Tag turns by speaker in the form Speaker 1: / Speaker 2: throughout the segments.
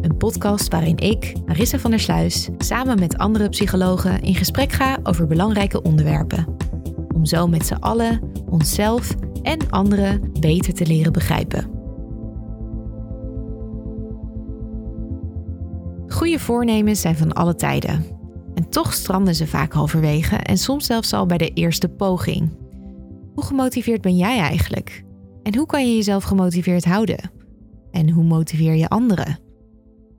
Speaker 1: Een podcast waarin ik, Marissa van der Sluis, samen met andere psychologen in gesprek ga over belangrijke onderwerpen. Om zo met z'n allen onszelf en anderen beter te leren begrijpen. Goede voornemens zijn van alle tijden. En toch stranden ze vaak halverwege en soms zelfs al bij de eerste poging. Hoe gemotiveerd ben jij eigenlijk? En hoe kan je jezelf gemotiveerd houden? En hoe motiveer je anderen?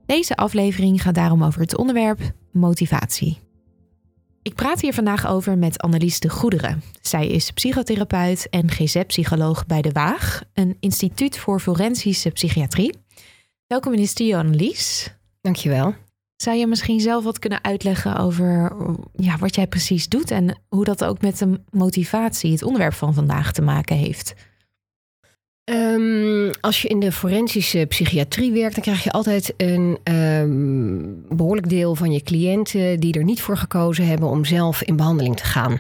Speaker 1: Deze aflevering gaat daarom over het onderwerp motivatie. Ik praat hier vandaag over met Annelies de Goederen. Zij is psychotherapeut en GZ-psycholoog bij De Waag, een instituut voor forensische psychiatrie. Welkom in de studio, Annelies.
Speaker 2: Dankjewel.
Speaker 1: Zou je misschien zelf wat kunnen uitleggen over ja, wat jij precies doet en hoe dat ook met de motivatie, het onderwerp van vandaag, te maken heeft?
Speaker 2: Um, als je in de forensische psychiatrie werkt, dan krijg je altijd een um, behoorlijk deel van je cliënten die er niet voor gekozen hebben om zelf in behandeling te gaan.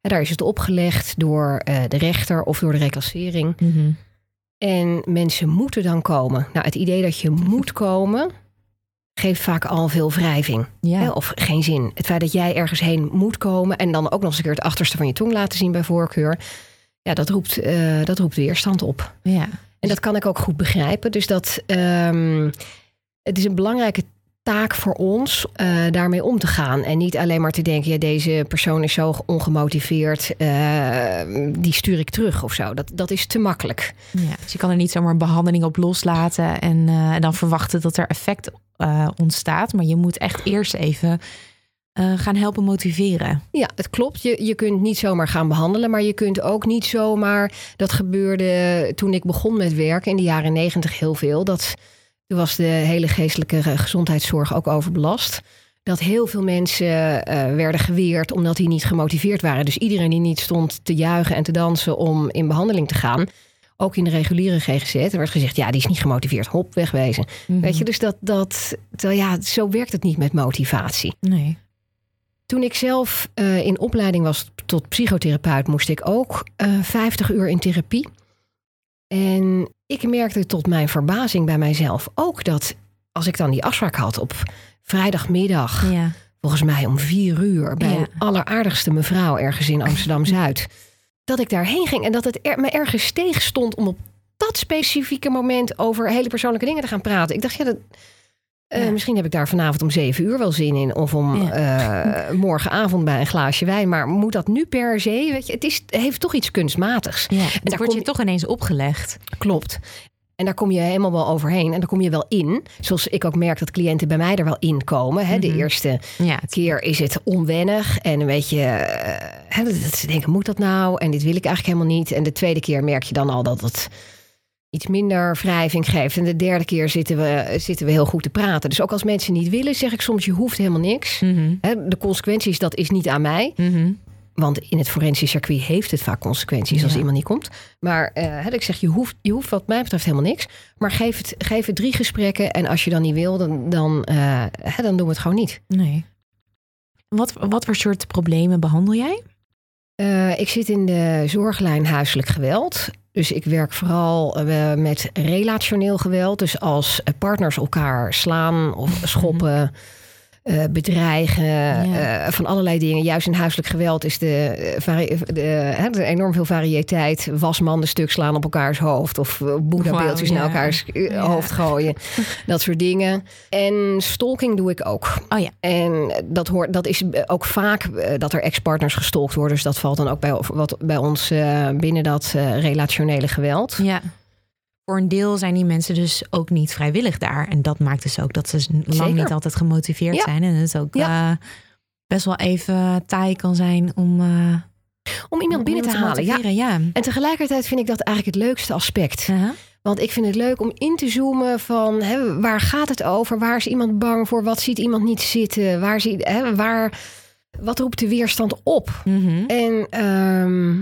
Speaker 2: En daar is het opgelegd door uh, de rechter of door de reclassering. Mm -hmm. En mensen moeten dan komen. Nou, het idee dat je moet komen, geeft vaak al veel wrijving. Ja. Hè, of geen zin. Het feit dat jij ergens heen moet komen en dan ook nog eens een keer het achterste van je tong laten zien bij voorkeur ja, dat roept, uh, dat roept weerstand op.
Speaker 1: Ja.
Speaker 2: En dat kan ik ook goed begrijpen. Dus dat um, het is een belangrijke taak voor ons uh, daarmee om te gaan. En niet alleen maar te denken, ja, deze persoon is zo ongemotiveerd, uh, die stuur ik terug of zo. Dat, dat is te makkelijk.
Speaker 1: Ja, dus je kan er niet zomaar een behandeling op loslaten en uh, dan verwachten dat er effect ontstaat. Maar je moet echt eerst even uh, gaan helpen motiveren.
Speaker 2: Ja, het klopt. Je, je kunt niet zomaar gaan behandelen, maar je kunt ook niet zomaar. Dat gebeurde toen ik begon met werken in de jaren negentig heel veel. Dat toen was de hele geestelijke gezondheidszorg ook overbelast. Dat heel veel mensen uh, werden geweerd omdat die niet gemotiveerd waren. Dus iedereen die niet stond te juichen en te dansen om in behandeling te gaan. Ook in de reguliere GGZ. Er werd gezegd, ja, die is niet gemotiveerd. Hop, wegwezen. Mm -hmm. Weet je, dus dat, dat, ja, zo werkt het niet met motivatie.
Speaker 1: Nee.
Speaker 2: Toen ik zelf uh, in opleiding was tot psychotherapeut, moest ik ook uh, 50 uur in therapie. En ik merkte tot mijn verbazing bij mijzelf ook dat als ik dan die afspraak had op vrijdagmiddag,
Speaker 1: ja.
Speaker 2: volgens mij om vier uur, bij ja. een alleraardigste mevrouw ergens in Amsterdam Zuid, dat ik daarheen ging en dat het er, me ergens tegen stond om op dat specifieke moment over hele persoonlijke dingen te gaan praten. Ik dacht, ja, dat. Uh, ja. Misschien heb ik daar vanavond om zeven uur wel zin in. Of om ja. uh, morgenavond bij een glaasje wijn. Maar moet dat nu per se? Weet je, het, is, het heeft toch iets kunstmatigs.
Speaker 1: Ja, en daar wordt je, je toch ineens opgelegd.
Speaker 2: Klopt. En daar kom je helemaal wel overheen. En daar kom je wel in. Zoals ik ook merk dat cliënten bij mij er wel in komen. Hè. Mm -hmm. De eerste
Speaker 1: ja,
Speaker 2: keer is het onwennig. En een beetje... Uh, dat ze denken, moet dat nou? En dit wil ik eigenlijk helemaal niet. En de tweede keer merk je dan al dat het iets minder wrijving geeft. En de derde keer zitten we, zitten we heel goed te praten. Dus ook als mensen niet willen, zeg ik soms, je hoeft helemaal niks.
Speaker 1: Mm -hmm.
Speaker 2: De consequenties, dat is niet aan mij.
Speaker 1: Mm -hmm.
Speaker 2: Want in het forensisch circuit heeft het vaak consequenties ja. als iemand niet komt. Maar uh, ik zeg, je hoeft, je hoeft wat mij betreft helemaal niks. Maar geef het, geef het drie gesprekken. En als je dan niet wil, dan, dan, uh, dan doen we het gewoon niet.
Speaker 1: Nee. Wat, wat voor soort problemen behandel jij?
Speaker 2: Uh, ik zit in de zorglijn huiselijk geweld. Dus ik werk vooral uh, met relationeel geweld. Dus als partners elkaar slaan of schoppen. Uh, bedreigen, ja. uh, van allerlei dingen. Juist in huiselijk geweld is de, de, de, enorm veel variëteit. Wasmanden stuk slaan op elkaars hoofd. Of boeddha-beeldjes wow, ja. naar elkaars ja. hoofd gooien. dat soort dingen. En stalking doe ik ook.
Speaker 1: Oh ja.
Speaker 2: En dat, hoort, dat is ook vaak dat er ex-partners gestalkt worden. Dus dat valt dan ook bij, wat, bij ons uh, binnen dat relationele geweld.
Speaker 1: Ja voor een deel zijn die mensen dus ook niet vrijwillig daar. En dat maakt dus ook dat ze lang
Speaker 2: Zeker.
Speaker 1: niet altijd gemotiveerd
Speaker 2: Ja.
Speaker 1: zijn. En het ook
Speaker 2: Ja.
Speaker 1: eh, best wel even taai kan zijn om, eh,
Speaker 2: Om iemand binnen te halen. Ja. En tegelijkertijd vind ik dat eigenlijk het leukste aspect.
Speaker 1: Aha.
Speaker 2: Want ik vind het leuk om in te zoomen van hè, waar gaat het over? Waar is iemand bang voor? Wat ziet iemand niet zitten? Waar ziet, hè, waar, wat roept de weerstand op?
Speaker 1: Mhm.
Speaker 2: En ehm,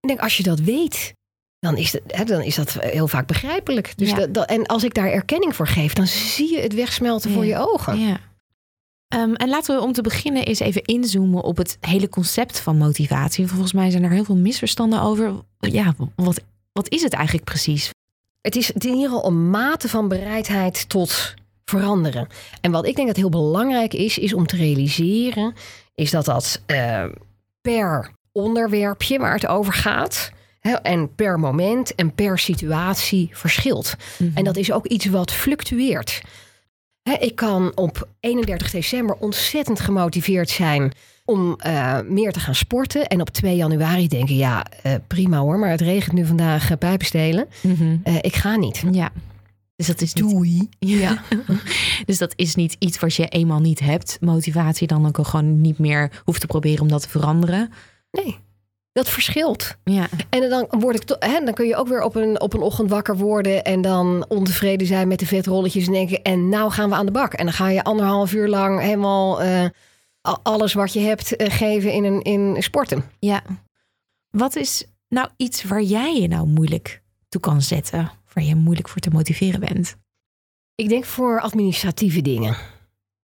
Speaker 2: ik denk, als je dat weet, dan is, dat, hè, dan is dat heel vaak begrijpelijk. Dus
Speaker 1: Ja.
Speaker 2: dat, dat- en als ik daar erkenning voor geef, dan zie je het wegsmelten voor je ogen.
Speaker 1: Ja. Ehm, en laten we om te beginnen eens even inzoomen op het hele concept van motivatie. Volgens mij zijn er heel veel misverstanden over. Ja, wat, wat is het eigenlijk precies?
Speaker 2: Het is in ieder geval een mate van bereidheid tot veranderen. En wat ik denk dat heel belangrijk is, is om te realiseren, is dat dat eh, per onderwerpje waar het over gaat. En per moment en per situatie verschilt. En dat is ook iets wat fluctueert. Ik kan op 31 december ontzettend gemotiveerd zijn om eh, meer te gaan sporten. En op 2 januari denken, ja, eh, prima hoor, maar het regent nu vandaag uh, pijpenstelen.
Speaker 1: Mhm.
Speaker 2: Eh, ik ga niet.
Speaker 1: Ja. Dus dat is niet,
Speaker 2: Doei. Ja.
Speaker 1: dus dat is niet iets wat je eenmaal niet hebt. Motivatie dan ook gewoon niet meer hoeft te proberen om dat te veranderen.
Speaker 2: Nee, dat verschilt.
Speaker 1: Ja.
Speaker 2: En dan, word ik hè, dan kun je ook weer op een, op een ochtend wakker worden... en dan ontevreden zijn met de vetrolletjes en denken... en nou gaan we aan de bak. En dan ga je anderhalf uur lang helemaal eh, alles wat je hebt eh, geven in, een, in sporten.
Speaker 1: ja. Wat is nou iets waar jij je nou moeilijk toe kan zetten? Waar je moeilijk voor te motiveren bent?
Speaker 2: Ik denk voor administratieve dingen.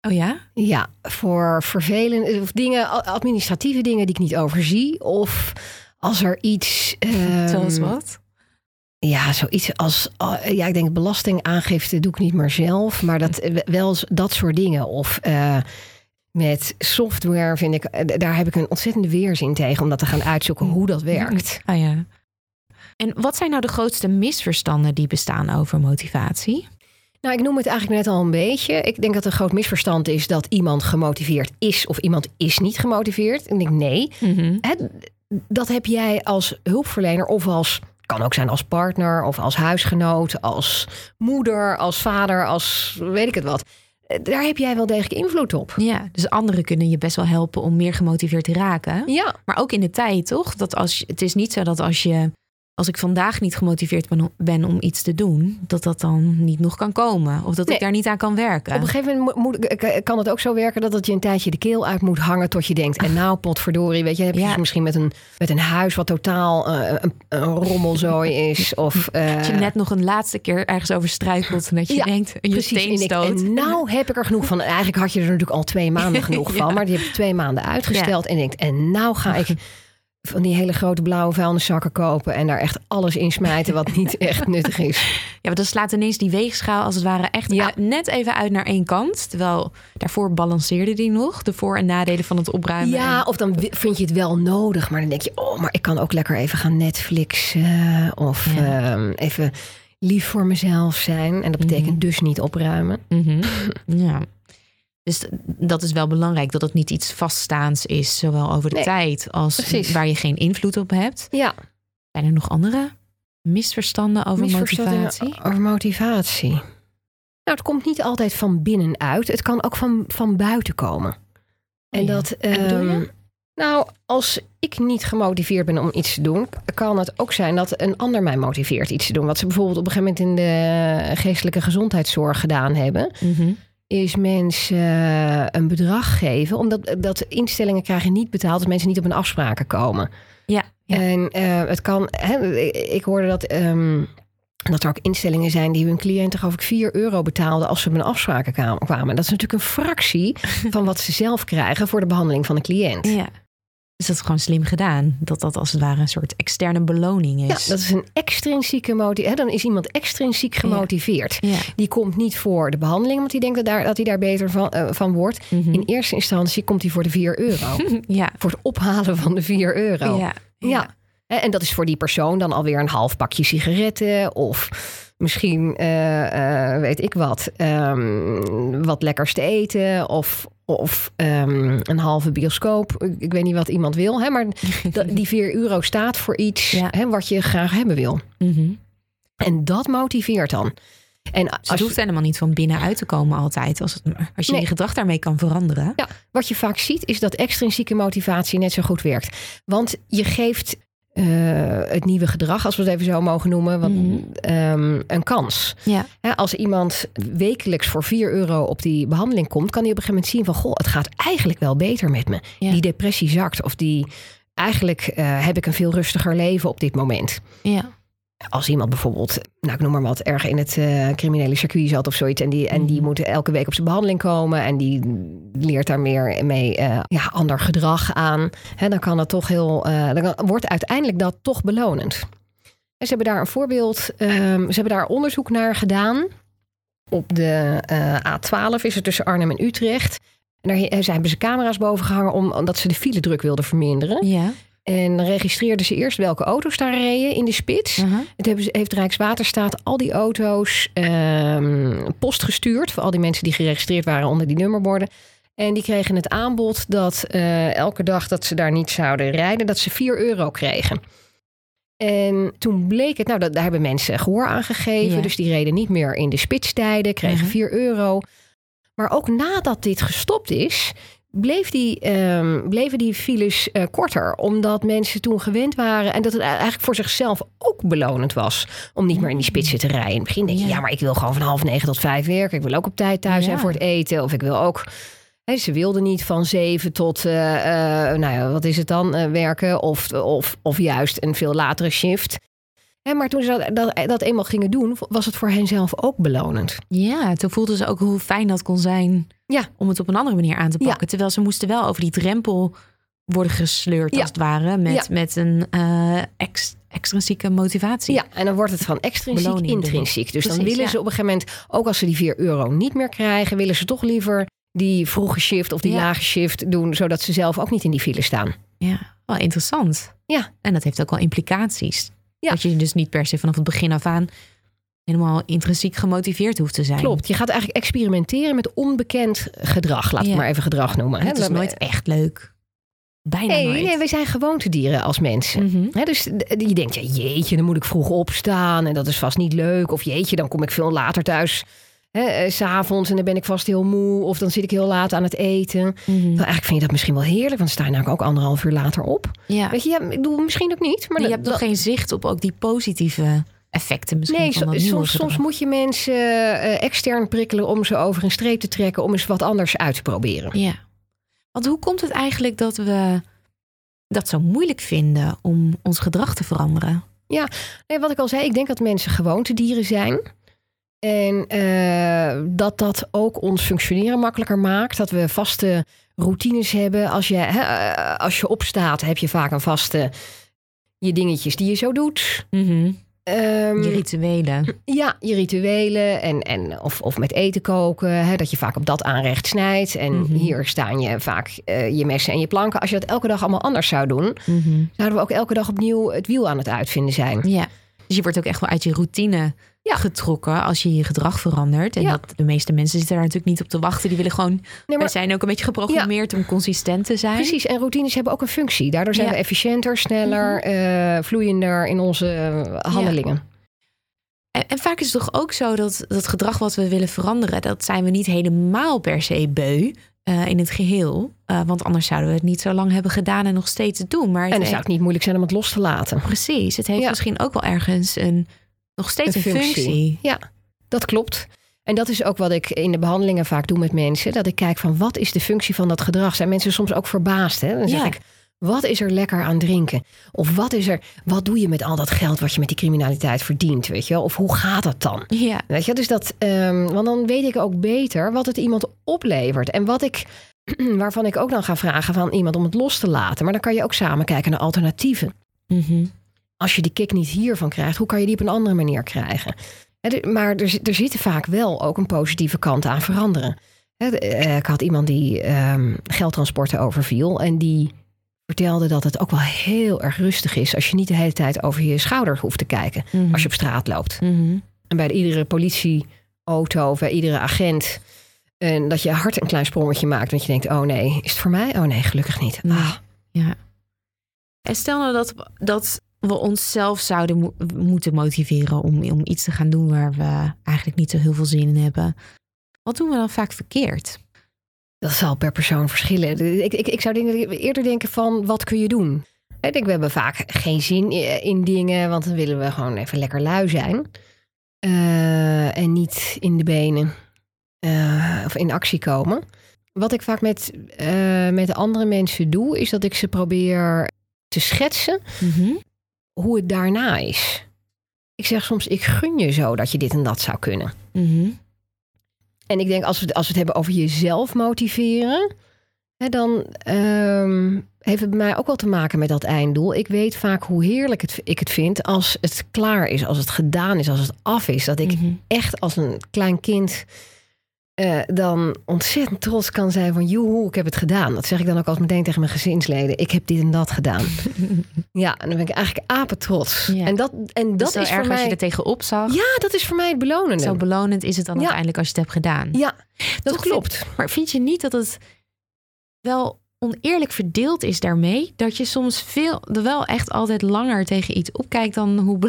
Speaker 1: Oh ja?
Speaker 2: Ja, voor vervelende of dingen, administratieve dingen die ik niet overzie. Of als er iets. ehm,
Speaker 1: Zoals wat?
Speaker 2: Ja, zoiets als. ja, ik denk belastingaangifte doe ik niet meer zelf. Maar dat, eh, wel dat soort dingen. Of eh, met software vind ik. eh, Daar heb ik een ontzettende weerzin tegen om dat te gaan uitzoeken hoe dat werkt.
Speaker 1: Ah ja. En wat zijn nou de grootste misverstanden die bestaan over motivatie?
Speaker 2: Nou, ik noem het eigenlijk net al een beetje. Ik denk dat een groot misverstand is dat iemand gemotiveerd is of iemand is niet gemotiveerd. Ik denk nee. Hè, dat heb jij als hulpverlener of als kan ook zijn als partner of als huisgenoot, als moeder, als vader, als weet ik het wat. Eh, Daar heb jij wel degelijk invloed op.
Speaker 1: Ja, dus anderen kunnen je best wel helpen om meer gemotiveerd te raken.
Speaker 2: Ja,
Speaker 1: Maar ook in de tijd, toch? Dat als, het is niet zo dat als je. Als ik vandaag niet gemotiveerd ben, om iets te doen, dat dat dan niet nog kan komen. Of dat
Speaker 2: Nee.
Speaker 1: ik daar niet aan kan werken.
Speaker 2: op een gegeven moment moet, kan het ook zo werken dat het je een tijdje de keel uit moet hangen tot je denkt, en nou potverdorie, weet je, heb je
Speaker 1: Ja.
Speaker 2: dus misschien met een, met een huis wat totaal eh, een, een rommelzooi is. Of, eh,
Speaker 1: Dat je net nog een laatste keer ergens over struikelt en dat je
Speaker 2: Ja,
Speaker 1: denkt, je
Speaker 2: Precies,
Speaker 1: steen
Speaker 2: en, ik,
Speaker 1: stoot.
Speaker 2: en nou heb ik er genoeg van. Eigenlijk had je er natuurlijk al twee maanden genoeg
Speaker 1: Ja.
Speaker 2: van. Maar die heb je twee maanden uitgesteld. En denkt, en nou ga ik van die hele grote blauwe vuilniszakken kopen. En daar echt alles in smijten wat niet echt nuttig is.
Speaker 1: Ja, maar dan slaat ineens die weegschaal als het ware echt
Speaker 2: Ja.
Speaker 1: uit- net even uit naar één kant. Terwijl daarvoor balanceerde die nog. De voor- en nadelen van het opruimen.
Speaker 2: Ja,
Speaker 1: En-
Speaker 2: of dan vind je het wel nodig. Maar dan denk je, oh, maar ik kan ook lekker even gaan Netflixen. Of
Speaker 1: Ja.
Speaker 2: ehm, even lief voor mezelf zijn. En dat betekent
Speaker 1: Mhm.
Speaker 2: dus niet opruimen.
Speaker 1: Mhm. ja. Dus dat is wel belangrijk, dat het niet iets vaststaans is. Zowel over de
Speaker 2: Nee,
Speaker 1: tijd als
Speaker 2: precies.
Speaker 1: waar je geen invloed op hebt.
Speaker 2: Ja,
Speaker 1: Zijn er nog andere misverstanden over
Speaker 2: misverstanden
Speaker 1: motivatie?
Speaker 2: Over motivatie. Nou, het komt niet altijd van binnenuit. Het kan ook van, van buiten komen. En
Speaker 1: Oh ja.
Speaker 2: dat.
Speaker 1: En
Speaker 2: ehm, nou, als ik niet gemotiveerd ben om iets te doen, kan het ook zijn dat een ander mij motiveert iets te doen. Wat ze bijvoorbeeld op een gegeven moment in de geestelijke gezondheidszorg gedaan hebben,
Speaker 1: Mhm.
Speaker 2: Is mensen eh, een bedrag geven, omdat dat instellingen krijgen niet betaald als mensen niet op hun afspraken komen.
Speaker 1: Ja, ja.
Speaker 2: En eh, het kan, hè, ik hoorde dat ehm, dat er ook instellingen zijn die hun cliënten, geloof ik, 4 euro betaalden als ze bij een afspraken kwam- kwamen. Dat is natuurlijk een fractie van wat ze zelf krijgen voor de behandeling van de cliënt.
Speaker 1: Ja. Dus dat is gewoon slim gedaan. Dat dat als het ware een soort externe beloning
Speaker 2: Ja,
Speaker 1: is.
Speaker 2: dat is een extrinsieke motivatie. Dan is iemand extrinsiek gemotiveerd.
Speaker 1: Ja.
Speaker 2: Die komt niet voor de behandeling, want die denkt dat, daar, dat hij daar beter van, eh, van wordt.
Speaker 1: Mhm.
Speaker 2: In eerste instantie komt hij voor de 4 euro.
Speaker 1: ja.
Speaker 2: voor het ophalen van de 4 euro.
Speaker 1: Ja.
Speaker 2: Ja. En en dat is voor die persoon dan alweer een half pakje sigaretten of misschien, eh, eh, weet ik wat, ehm, wat lekkers te eten of, of ehm, een halve bioscoop. Ik, ik weet niet wat iemand wil, hè, maar die 4 euro staat voor iets
Speaker 1: Ja.
Speaker 2: hè, wat je graag hebben wil.
Speaker 1: Mhm.
Speaker 2: En dat motiveert dan. En
Speaker 1: Dus het hoeft helemaal niet van binnenuit te komen altijd. Als, het, als je
Speaker 2: Nee.
Speaker 1: je gedrag daarmee kan veranderen.
Speaker 2: Ja, wat je vaak ziet is dat extrinsieke motivatie net zo goed werkt. Want je geeft eh, het nieuwe gedrag, als we het even zo mogen noemen, want,
Speaker 1: Mhm.
Speaker 2: ehm, een kans.
Speaker 1: Ja.
Speaker 2: Als iemand wekelijks voor 4 euro op die behandeling komt, kan hij op een gegeven moment zien van goh, het gaat eigenlijk wel beter met me.
Speaker 1: Ja.
Speaker 2: Die depressie zakt of die eigenlijk eh, heb ik een veel rustiger leven op dit moment.
Speaker 1: Ja.
Speaker 2: Als iemand bijvoorbeeld, nou ik noem maar wat, erg in het eh, criminele circuit zat of zoiets. En die, en die
Speaker 1: Mhm.
Speaker 2: moet elke week op zijn behandeling komen. En die leert daar meer mee eh, ja, ander gedrag aan. Hè, dan kan dat toch heel. eh, dan kan- wordt uiteindelijk dat toch belonend. En ze hebben daar een voorbeeld. ehm, ze hebben daar onderzoek naar gedaan. Op de eh, A12 is het tussen Arnhem en Utrecht. En daar hebben ze camera's boven gehangen om, omdat ze de file druk wilden verminderen.
Speaker 1: Ja.
Speaker 2: En registreerden ze eerst welke auto's daar reden in de spits.
Speaker 1: Aha.
Speaker 2: Het hebben, heeft Rijkswaterstaat al die auto's ehm, post gestuurd. Voor al die mensen die geregistreerd waren onder die nummerborden. En die kregen het aanbod dat eh, elke dag dat ze daar niet zouden rijden, dat ze 4 euro kregen. En toen bleek het, nou, dat, daar hebben mensen gehoor aan gegeven.
Speaker 1: Ja.
Speaker 2: Dus die reden niet meer in de spitstijden, kregen
Speaker 1: Mhm.
Speaker 2: 4 euro. Maar ook nadat dit gestopt is, bleef die, ehm, bleven die files eh, korter. Omdat mensen toen gewend waren. En dat het eigenlijk voor zichzelf ook belonend was. Om niet meer in die spitsen te rijden. In het begin denk je,
Speaker 1: Ja.
Speaker 2: ja, maar ik wil gewoon van half negen tot vijf werken. Ik wil ook op tijd thuis zijn
Speaker 1: Ja.
Speaker 2: voor het eten. Of ik wil ook... Ze wilden niet van zeven tot, eh, eh, nou ja, wat is het dan, werken. Of, of, of juist een veel latere shift. Maar toen ze dat, dat, dat eenmaal gingen doen, was het voor hen zelf ook belonend.
Speaker 1: Ja, toen voelden ze ook hoe fijn dat kon zijn
Speaker 2: Ja.
Speaker 1: om het op een andere manier aan te
Speaker 2: Ja.
Speaker 1: pakken. Terwijl ze moesten wel over die drempel worden gesleurd,
Speaker 2: Ja.
Speaker 1: als het ware, met, met een ex, extrinsieke motivatie.
Speaker 2: Ja, en dan wordt het van extrinsiek
Speaker 1: Beloning
Speaker 2: intrinsiek. Dus dan willen ze op een gegeven moment, ook als ze die 4 euro niet meer krijgen, willen ze toch liever die vroege shift of die lage shift doen, zodat ze zelf ook niet in die file staan.
Speaker 1: Ja, wel interessant.
Speaker 2: Ja.
Speaker 1: En dat heeft ook wel implicaties.
Speaker 2: Ja.
Speaker 1: Dat je dus niet per se vanaf het begin af aan helemaal intrinsiek gemotiveerd hoeft te zijn.
Speaker 2: Klopt, je gaat eigenlijk experimenteren met onbekend gedrag. Laat
Speaker 1: Ja.
Speaker 2: ik maar even gedrag noemen.
Speaker 1: Het is nooit echt leuk. Bijna
Speaker 2: Nee,
Speaker 1: nooit.
Speaker 2: nee, we zijn gewoontedieren als mensen.
Speaker 1: Mhm.
Speaker 2: Dus je denkt, ja, jeetje, dan moet ik vroeg opstaan en dat is vast niet leuk. Of jeetje, dan kom ik veel later thuis. Hè, eh, S'avonds en dan ben ik vast heel moe. Of dan zit ik heel laat aan het eten.
Speaker 1: Mhm.
Speaker 2: Nou, eigenlijk vind je dat misschien wel heerlijk, want dan sta je namelijk ook anderhalf uur later op.
Speaker 1: Ja.
Speaker 2: Weet je, ja, ik bedoel, misschien ook niet. Maar
Speaker 1: je hebt
Speaker 2: dat-
Speaker 1: geen zicht op ook die positieve effecten misschien
Speaker 2: Nee,
Speaker 1: van
Speaker 2: soms, soms moet je mensen eh, extern prikkelen om ze over een streep te trekken, om eens wat anders uit te proberen.
Speaker 1: Ja. Want hoe komt het eigenlijk dat we dat zo moeilijk vinden om ons gedrag te veranderen?
Speaker 2: Nee, wat ik al zei, ik denk dat mensen gewoontedieren zijn. En eh, dat dat ook ons functioneren makkelijker maakt. Dat we vaste routines hebben. Als je, hè, eh, als je opstaat, heb je vaak een vaste je dingetjes die je zo doet. Ehm,
Speaker 1: Je rituelen.
Speaker 2: Ja, je rituelen en, en of, of met eten koken. Hè, dat je vaak op dat aanrecht snijdt. En
Speaker 1: Mhm.
Speaker 2: hier staan je vaak eh, je messen en je planken. Als je dat elke dag allemaal anders zou doen...
Speaker 1: Mhm.
Speaker 2: zouden we ook elke dag opnieuw het wiel aan het uitvinden zijn.
Speaker 1: Ja. Dus je wordt ook echt wel uit je routine
Speaker 2: Ja.
Speaker 1: getrokken als je je gedrag verandert. En
Speaker 2: Ja.
Speaker 1: dat, de meeste mensen zitten daar natuurlijk niet op te wachten. Die willen gewoon.
Speaker 2: Nee,
Speaker 1: Wij zijn ook een beetje geprogrammeerd om consistent te zijn.
Speaker 2: precies, en routines hebben ook een functie. Daardoor zijn.
Speaker 1: Mhm.
Speaker 2: we efficiënter, sneller, eh, vloeiender in onze eh, handelingen.
Speaker 1: En, en vaak is het toch ook zo dat dat gedrag wat we willen veranderen, dat zijn we niet helemaal per se beu eh, in het geheel. Eh, want anders zouden we het niet zo lang hebben gedaan en nog steeds doen. Maar het
Speaker 2: En dan
Speaker 1: heeft-
Speaker 2: zou het niet moeilijk zijn om het los te laten.
Speaker 1: precies, het heeft misschien ook wel ergens een nog steeds een
Speaker 2: Een
Speaker 1: functie.
Speaker 2: functie. Ja, dat klopt. En dat is ook wat ik in de behandelingen vaak doe met mensen. Dat ik kijk van wat is de functie van dat gedrag. Zijn mensen soms ook verbaasd? Hè? Dan zeg
Speaker 1: Ja.
Speaker 2: ik, Wat is er lekker aan drinken? Of wat is er, wat doe je met al dat geld wat je met die criminaliteit verdient? Weet je wel? Of hoe gaat dat dan?
Speaker 1: Ja.
Speaker 2: Weet je, dus dat, ehm, want dan weet ik ook beter wat het iemand oplevert. En wat ik, waarvan ik ook dan ga vragen van iemand om het los te laten. Maar dan kan je ook samen kijken naar alternatieven.
Speaker 1: Mhm.
Speaker 2: Als je die kick niet hiervan krijgt, hoe kan je die op een andere manier krijgen? Maar er, zit- er zitten vaak wel ook een positieve kant aan veranderen. Eh, Ik had iemand die ehm, geldtransporten overviel en die vertelde dat het ook wel heel erg rustig is als je niet de hele tijd over je schouder hoeft te kijken
Speaker 1: Mhm.
Speaker 2: als je op straat loopt.
Speaker 1: Mhm.
Speaker 2: En bij iedere politieauto of bij iedere agent. En dat je hart een klein sprongetje maakt. Dat je denkt, oh nee, is het voor mij? Oh nee, gelukkig niet. Ah,
Speaker 1: Ja. En stel nou dat, dat we onszelf zouden mo- moeten motiveren om, om iets te gaan doen waar we eigenlijk niet zo heel veel zin in hebben. Wat doen we dan vaak verkeerd?
Speaker 2: dat zal per persoon verschillen. Ik, ik, ik zou denk- eerder denken van, wat kun je doen? Ik denk, we hebben vaak geen zin in dingen. Want dan willen we gewoon even lekker lui zijn. Eh, en niet in de benen. eh, of in actie komen. Wat ik vaak met, eh, met andere mensen doe, is dat ik ze probeer te schetsen hoe het daarna is. Ik zeg soms, ik gun je zo dat je dit en dat zou kunnen.
Speaker 1: Mhm.
Speaker 2: En ik denk, als we, als we het hebben over jezelf motiveren, hè, dan ehm, heeft het bij mij ook wel te maken met dat einddoel. Ik weet vaak hoe heerlijk het, ik het vind als het klaar is, als het gedaan is, als het af is. Dat ik
Speaker 1: Mhm.
Speaker 2: echt als een klein kind eh, dan ontzettend trots kan zijn van joehoe, ik heb het gedaan. Dat zeg ik dan ook als meteen tegen mijn gezinsleden. Ik heb dit en dat gedaan. ja, en dan ben ik eigenlijk apetrots.
Speaker 1: Ja.
Speaker 2: En dat, en
Speaker 1: Dat
Speaker 2: dat
Speaker 1: is
Speaker 2: is voor
Speaker 1: erg als
Speaker 2: mij...
Speaker 1: je er tegenop zag.
Speaker 2: Ja, dat is voor mij het belonende.
Speaker 1: Zo belonend is het dan
Speaker 2: Ja.
Speaker 1: uiteindelijk als je het hebt gedaan.
Speaker 2: Ja, dat
Speaker 1: Toch
Speaker 2: klopt.
Speaker 1: Maar vind je niet dat het wel oneerlijk verdeeld is daarmee? Dat je soms veel, er wel echt altijd langer tegen iets opkijkt dan hoe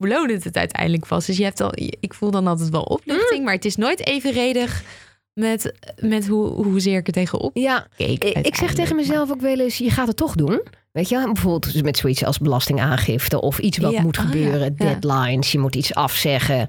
Speaker 1: belonend het uiteindelijk was. Dus je hebt al, ik voel dan altijd wel opluchting, maar het is nooit evenredig met, met hoe, hoezeer ik er tegenop
Speaker 2: Ja,
Speaker 1: keek.
Speaker 2: Ik, zeg tegen mezelf ook wel eens, je gaat het toch doen. Weet je, bijvoorbeeld met zoiets als belastingaangifte of iets wat
Speaker 1: Ja,
Speaker 2: moet
Speaker 1: oh ja,
Speaker 2: gebeuren,
Speaker 1: ja.
Speaker 2: deadlines, je moet iets afzeggen.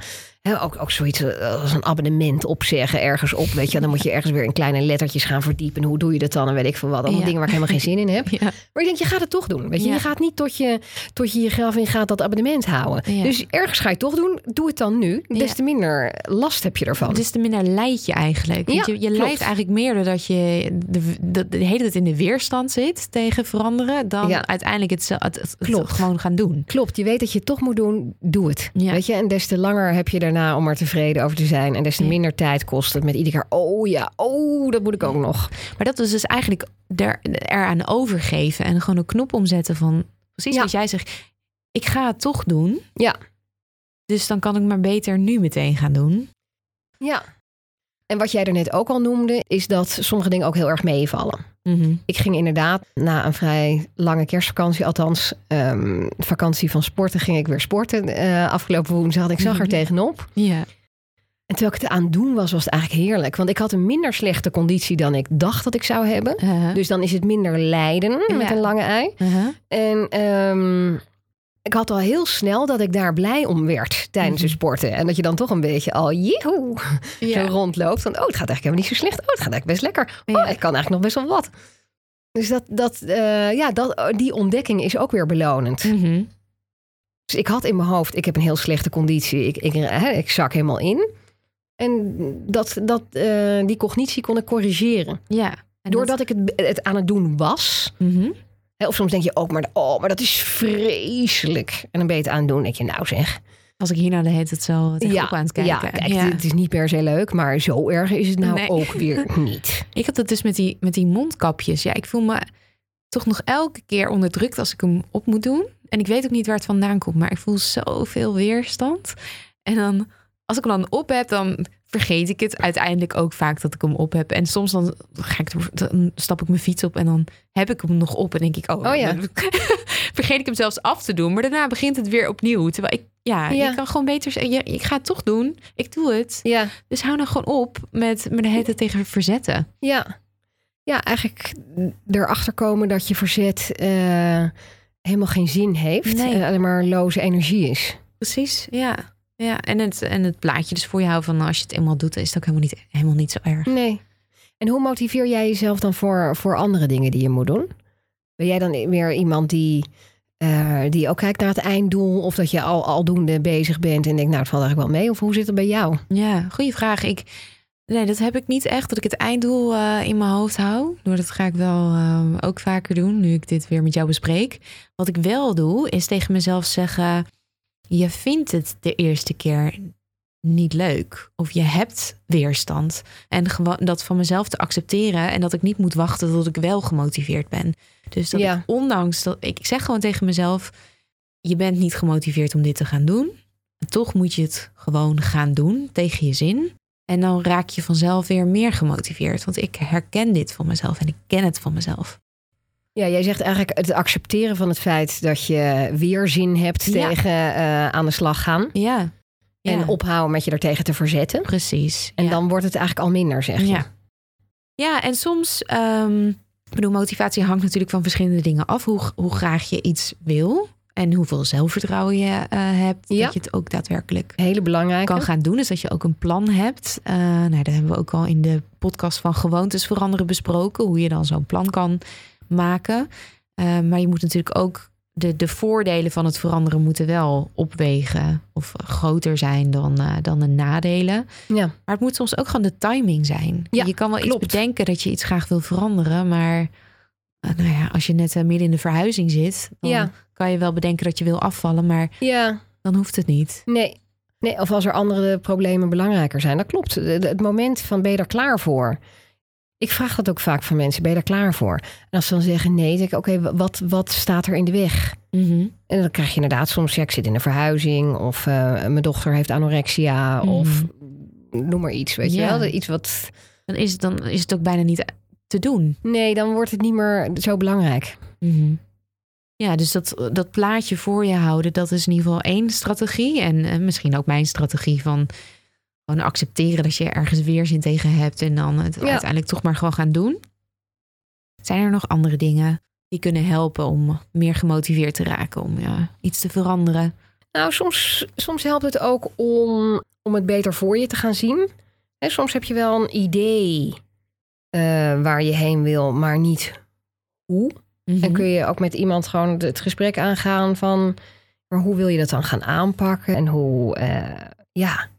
Speaker 2: Ook, ook zoiets eh, als een abonnement opzeggen ergens op, weet je. Dan moet je ergens weer in kleine lettertjes gaan verdiepen. Hoe doe je dat dan? En weet ik veel wat. Allemaal
Speaker 1: Ja.
Speaker 2: dingen waar ik helemaal geen zin in heb.
Speaker 1: Ja,
Speaker 2: Maar ik denk, je gaat het toch doen. Weet je,
Speaker 1: Ja.
Speaker 2: je gaat niet tot je, tot je je graf in gaat dat abonnement houden. Dus ergens ga je het toch doen. Doe het dan nu. Des te minder last heb je ervan.
Speaker 1: is te minder leid je eigenlijk. Want je je lijdt eigenlijk meer doordat je de, de, de hele tijd in de weerstand zit tegen veranderen, dan uiteindelijk het, het, het, het
Speaker 2: Klopt.
Speaker 1: gewoon gaan doen.
Speaker 2: Klopt, je weet dat je het toch moet doen, doe het. Weet je? En des te langer heb je daarna om er tevreden over te zijn. En des te minder tijd kost het met iedere keer. Oh ja, oh, dat moet ik ook nog.
Speaker 1: Maar dat is dus eigenlijk er, eraan overgeven en gewoon een knop omzetten van precies
Speaker 2: Ja.
Speaker 1: wat jij zegt. Ik ga het toch doen.
Speaker 2: Ja.
Speaker 1: Dus dan kan ik maar beter nu meteen gaan doen.
Speaker 2: Ja. En wat jij er net ook al noemde, is dat sommige dingen ook heel erg meevallen.
Speaker 1: Mhm.
Speaker 2: Ik ging inderdaad na een vrij lange kerstvakantie, althans ehm, vakantie van sporten, ging ik weer sporten eh, afgelopen woensdag. Ik zag er
Speaker 1: Mhm.
Speaker 2: tegenop.
Speaker 1: Ja.
Speaker 2: En terwijl ik het aan doen was, was het eigenlijk heerlijk. Want ik had een minder slechte conditie dan ik dacht dat ik zou hebben. Dus dan is het minder lijden met een lange ei. En ehm, ik had al heel snel dat ik daar blij om werd tijdens het
Speaker 1: Mhm.
Speaker 2: sporten. En dat je dan toch een beetje al joehoe
Speaker 1: Ja.
Speaker 2: zo rondloopt. Van, oh, het gaat eigenlijk helemaal niet zo slecht. Oh, het gaat eigenlijk best lekker. Oh, ik kan eigenlijk nog best wel wat. Dus dat, dat, eh, ja, dat, die ontdekking is ook weer belonend.
Speaker 1: Mhm.
Speaker 2: Dus ik had in mijn hoofd, ik heb een heel slechte conditie. Ik, ik, hè, ik zak helemaal in. En dat, dat, eh, die cognitie kon ik corrigeren.
Speaker 1: Ja. En
Speaker 2: Doordat ik het, het aan het doen was.
Speaker 1: Mhm.
Speaker 2: Of soms denk je ook, maar, oh, maar dat is vreselijk. En dan ben je het aan het doen. denk je, nou zeg.
Speaker 1: Als ik hier nou de hele tijd zo
Speaker 2: Ja,
Speaker 1: aan het kijken.
Speaker 2: ja, kijk, het is niet per se leuk. Maar zo erg is het nou
Speaker 1: Nee.
Speaker 2: ook weer niet.
Speaker 1: Ik had het dus met die, met die mondkapjes. Ja, ik voel me toch nog elke keer onderdrukt als ik hem op moet doen. En ik weet ook niet waar het vandaan komt, maar ik voel zoveel weerstand. En dan, als ik hem dan op heb, dan vergeet ik het uiteindelijk ook vaak dat ik hem op heb. En soms dan, ga ik, er- dan stap ik mijn fiets op en dan heb ik hem nog op. En denk ik, oh,
Speaker 2: Oh ja.
Speaker 1: vergeet ik hem zelfs af te doen. Maar daarna begint het weer opnieuw. Terwijl ik, ja,
Speaker 2: Ja.
Speaker 1: je kan gewoon beter zeggen, ja, ik ga het toch doen. Ik doe het.
Speaker 2: Ja,
Speaker 1: Dus hou nou gewoon op met me de hele tegen verzetten.
Speaker 2: ja. Ja, eigenlijk erachter komen dat je verzet eh, helemaal geen zin heeft.
Speaker 1: Nee.
Speaker 2: Alleen maar loze energie is.
Speaker 1: Precies, ja. Ja. En, het, en het plaatje dus voor je houden van nou, als je het eenmaal doet, is het ook helemaal niet, helemaal niet zo erg.
Speaker 2: Nee. En hoe motiveer jij jezelf dan voor, voor andere dingen die je moet doen? Ben jij dan meer iemand die, eh, die ook kijkt naar het einddoel? Of dat je al aldoende bezig bent en denkt, nou, het valt eigenlijk wel mee? Of hoe zit het bij jou?
Speaker 1: Ja, goede vraag. Ik, nee, dat heb ik niet echt, dat ik het einddoel eh, in mijn hoofd hou. Maar dat ga ik wel eh, ook vaker doen, nu ik dit weer met jou bespreek. Wat ik wel doe, is tegen mezelf zeggen... je vindt het de eerste keer niet leuk. Of je hebt weerstand. En gewoon dat van mezelf te accepteren. En dat ik niet moet wachten tot ik wel gemotiveerd ben. Dus dat
Speaker 2: Ja.
Speaker 1: ik, ondanks dat ik zeg gewoon tegen mezelf: je bent niet gemotiveerd om dit te gaan doen. En toch moet je het gewoon gaan doen tegen je zin. En dan raak je vanzelf weer meer gemotiveerd. Want ik herken dit van mezelf en ik ken het van mezelf.
Speaker 2: Ja, jij zegt eigenlijk het accepteren van het feit dat je weerzin hebt
Speaker 1: Ja.
Speaker 2: tegen eh, aan de slag gaan.
Speaker 1: Ja, ja
Speaker 2: En ophouden met je daartegen te verzetten.
Speaker 1: precies.
Speaker 2: En
Speaker 1: Ja.
Speaker 2: dan wordt het eigenlijk al minder, zeg je.
Speaker 1: Ja. Ja, en soms, ehm, ik bedoel, motivatie hangt natuurlijk van verschillende dingen af. Hoe, hoe graag je iets wil en hoeveel zelfvertrouwen je eh, hebt.
Speaker 2: Ja.
Speaker 1: Dat je het ook daadwerkelijk
Speaker 2: Hele belangrijke.
Speaker 1: kan gaan doen. Dus dat je ook een plan hebt. Eh nou, dat hebben we ook al in de podcast van Gewoontes Veranderen besproken. Hoe je dan zo'n plan kan maken. Eh, maar je moet natuurlijk ook de, de voordelen van het veranderen moeten wel opwegen. Of groter zijn dan, eh, dan de nadelen.
Speaker 2: Ja.
Speaker 1: Maar het moet soms ook gewoon de timing zijn.
Speaker 2: Ja,
Speaker 1: je kan wel
Speaker 2: klopt.
Speaker 1: iets bedenken dat je iets graag wil veranderen. Maar eh, nou ja, als je net midden in de verhuizing zit, dan
Speaker 2: Ja.
Speaker 1: kan je wel bedenken dat je wil afvallen. Maar
Speaker 2: ja,
Speaker 1: dan hoeft het niet.
Speaker 2: nee. nee. Of als er andere problemen belangrijker zijn. Dat klopt. Het moment van ben je er klaar voor? Ik vraag dat ook vaak van mensen. Ben je er klaar voor? En als ze dan zeggen nee, dan denk ik, oké, wat, wat staat er in de weg?
Speaker 1: Mhm.
Speaker 2: En dan krijg je inderdaad soms, ja, ik zit in een verhuizing. Of eh, mijn dochter heeft anorexia.
Speaker 1: Mhm.
Speaker 2: Of noem maar iets, weet
Speaker 1: Ja.
Speaker 2: je wel. Iets wat...
Speaker 1: Dan, is het, dan is het ook bijna niet te doen.
Speaker 2: Nee, dan wordt het niet meer zo belangrijk.
Speaker 1: Mhm. Ja, dus dat, dat plaatje voor je houden, dat is in ieder geval één strategie. En eh, misschien ook mijn strategie van gewoon accepteren dat je ergens weerzin tegen hebt. En dan het
Speaker 2: Ja.
Speaker 1: uiteindelijk toch maar gewoon gaan doen. Zijn er nog andere dingen die kunnen helpen om meer gemotiveerd te raken, om ja, iets te veranderen?
Speaker 2: Nou, soms, soms helpt het ook om, om het beter voor je te gaan zien. Hè, soms heb je wel een idee eh, waar je heen wil, maar niet hoe.
Speaker 1: Mhm.
Speaker 2: En kun je ook met iemand gewoon het gesprek aangaan van... maar hoe wil je dat dan gaan aanpakken? En hoe, eh, ja...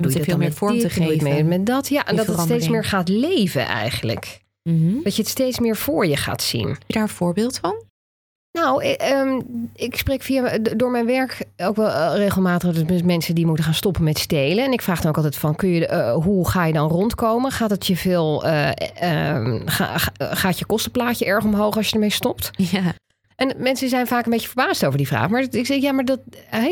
Speaker 2: Doe je
Speaker 1: veel meer vorm te
Speaker 2: dit?
Speaker 1: Geven.
Speaker 2: Met, met dat, ja. En dat het steeds meer gaat leven eigenlijk.
Speaker 1: Mhm.
Speaker 2: Dat je het steeds meer voor je gaat zien.
Speaker 1: Heb je daar een voorbeeld van?
Speaker 2: Nou, eh, ehm, ik spreek via, door mijn werk ook wel eh, regelmatig dus met mensen die moeten gaan stoppen met stelen. En ik vraag dan ook altijd van, kun je, eh, hoe ga je dan rondkomen? Gaat het je veel, eh, ehm, ga- ga- gaat je kostenplaatje erg omhoog als je ermee stopt?
Speaker 1: Ja.
Speaker 2: En mensen zijn vaak een beetje verbaasd over die vraag. Maar ik zeg, ja, maar dat,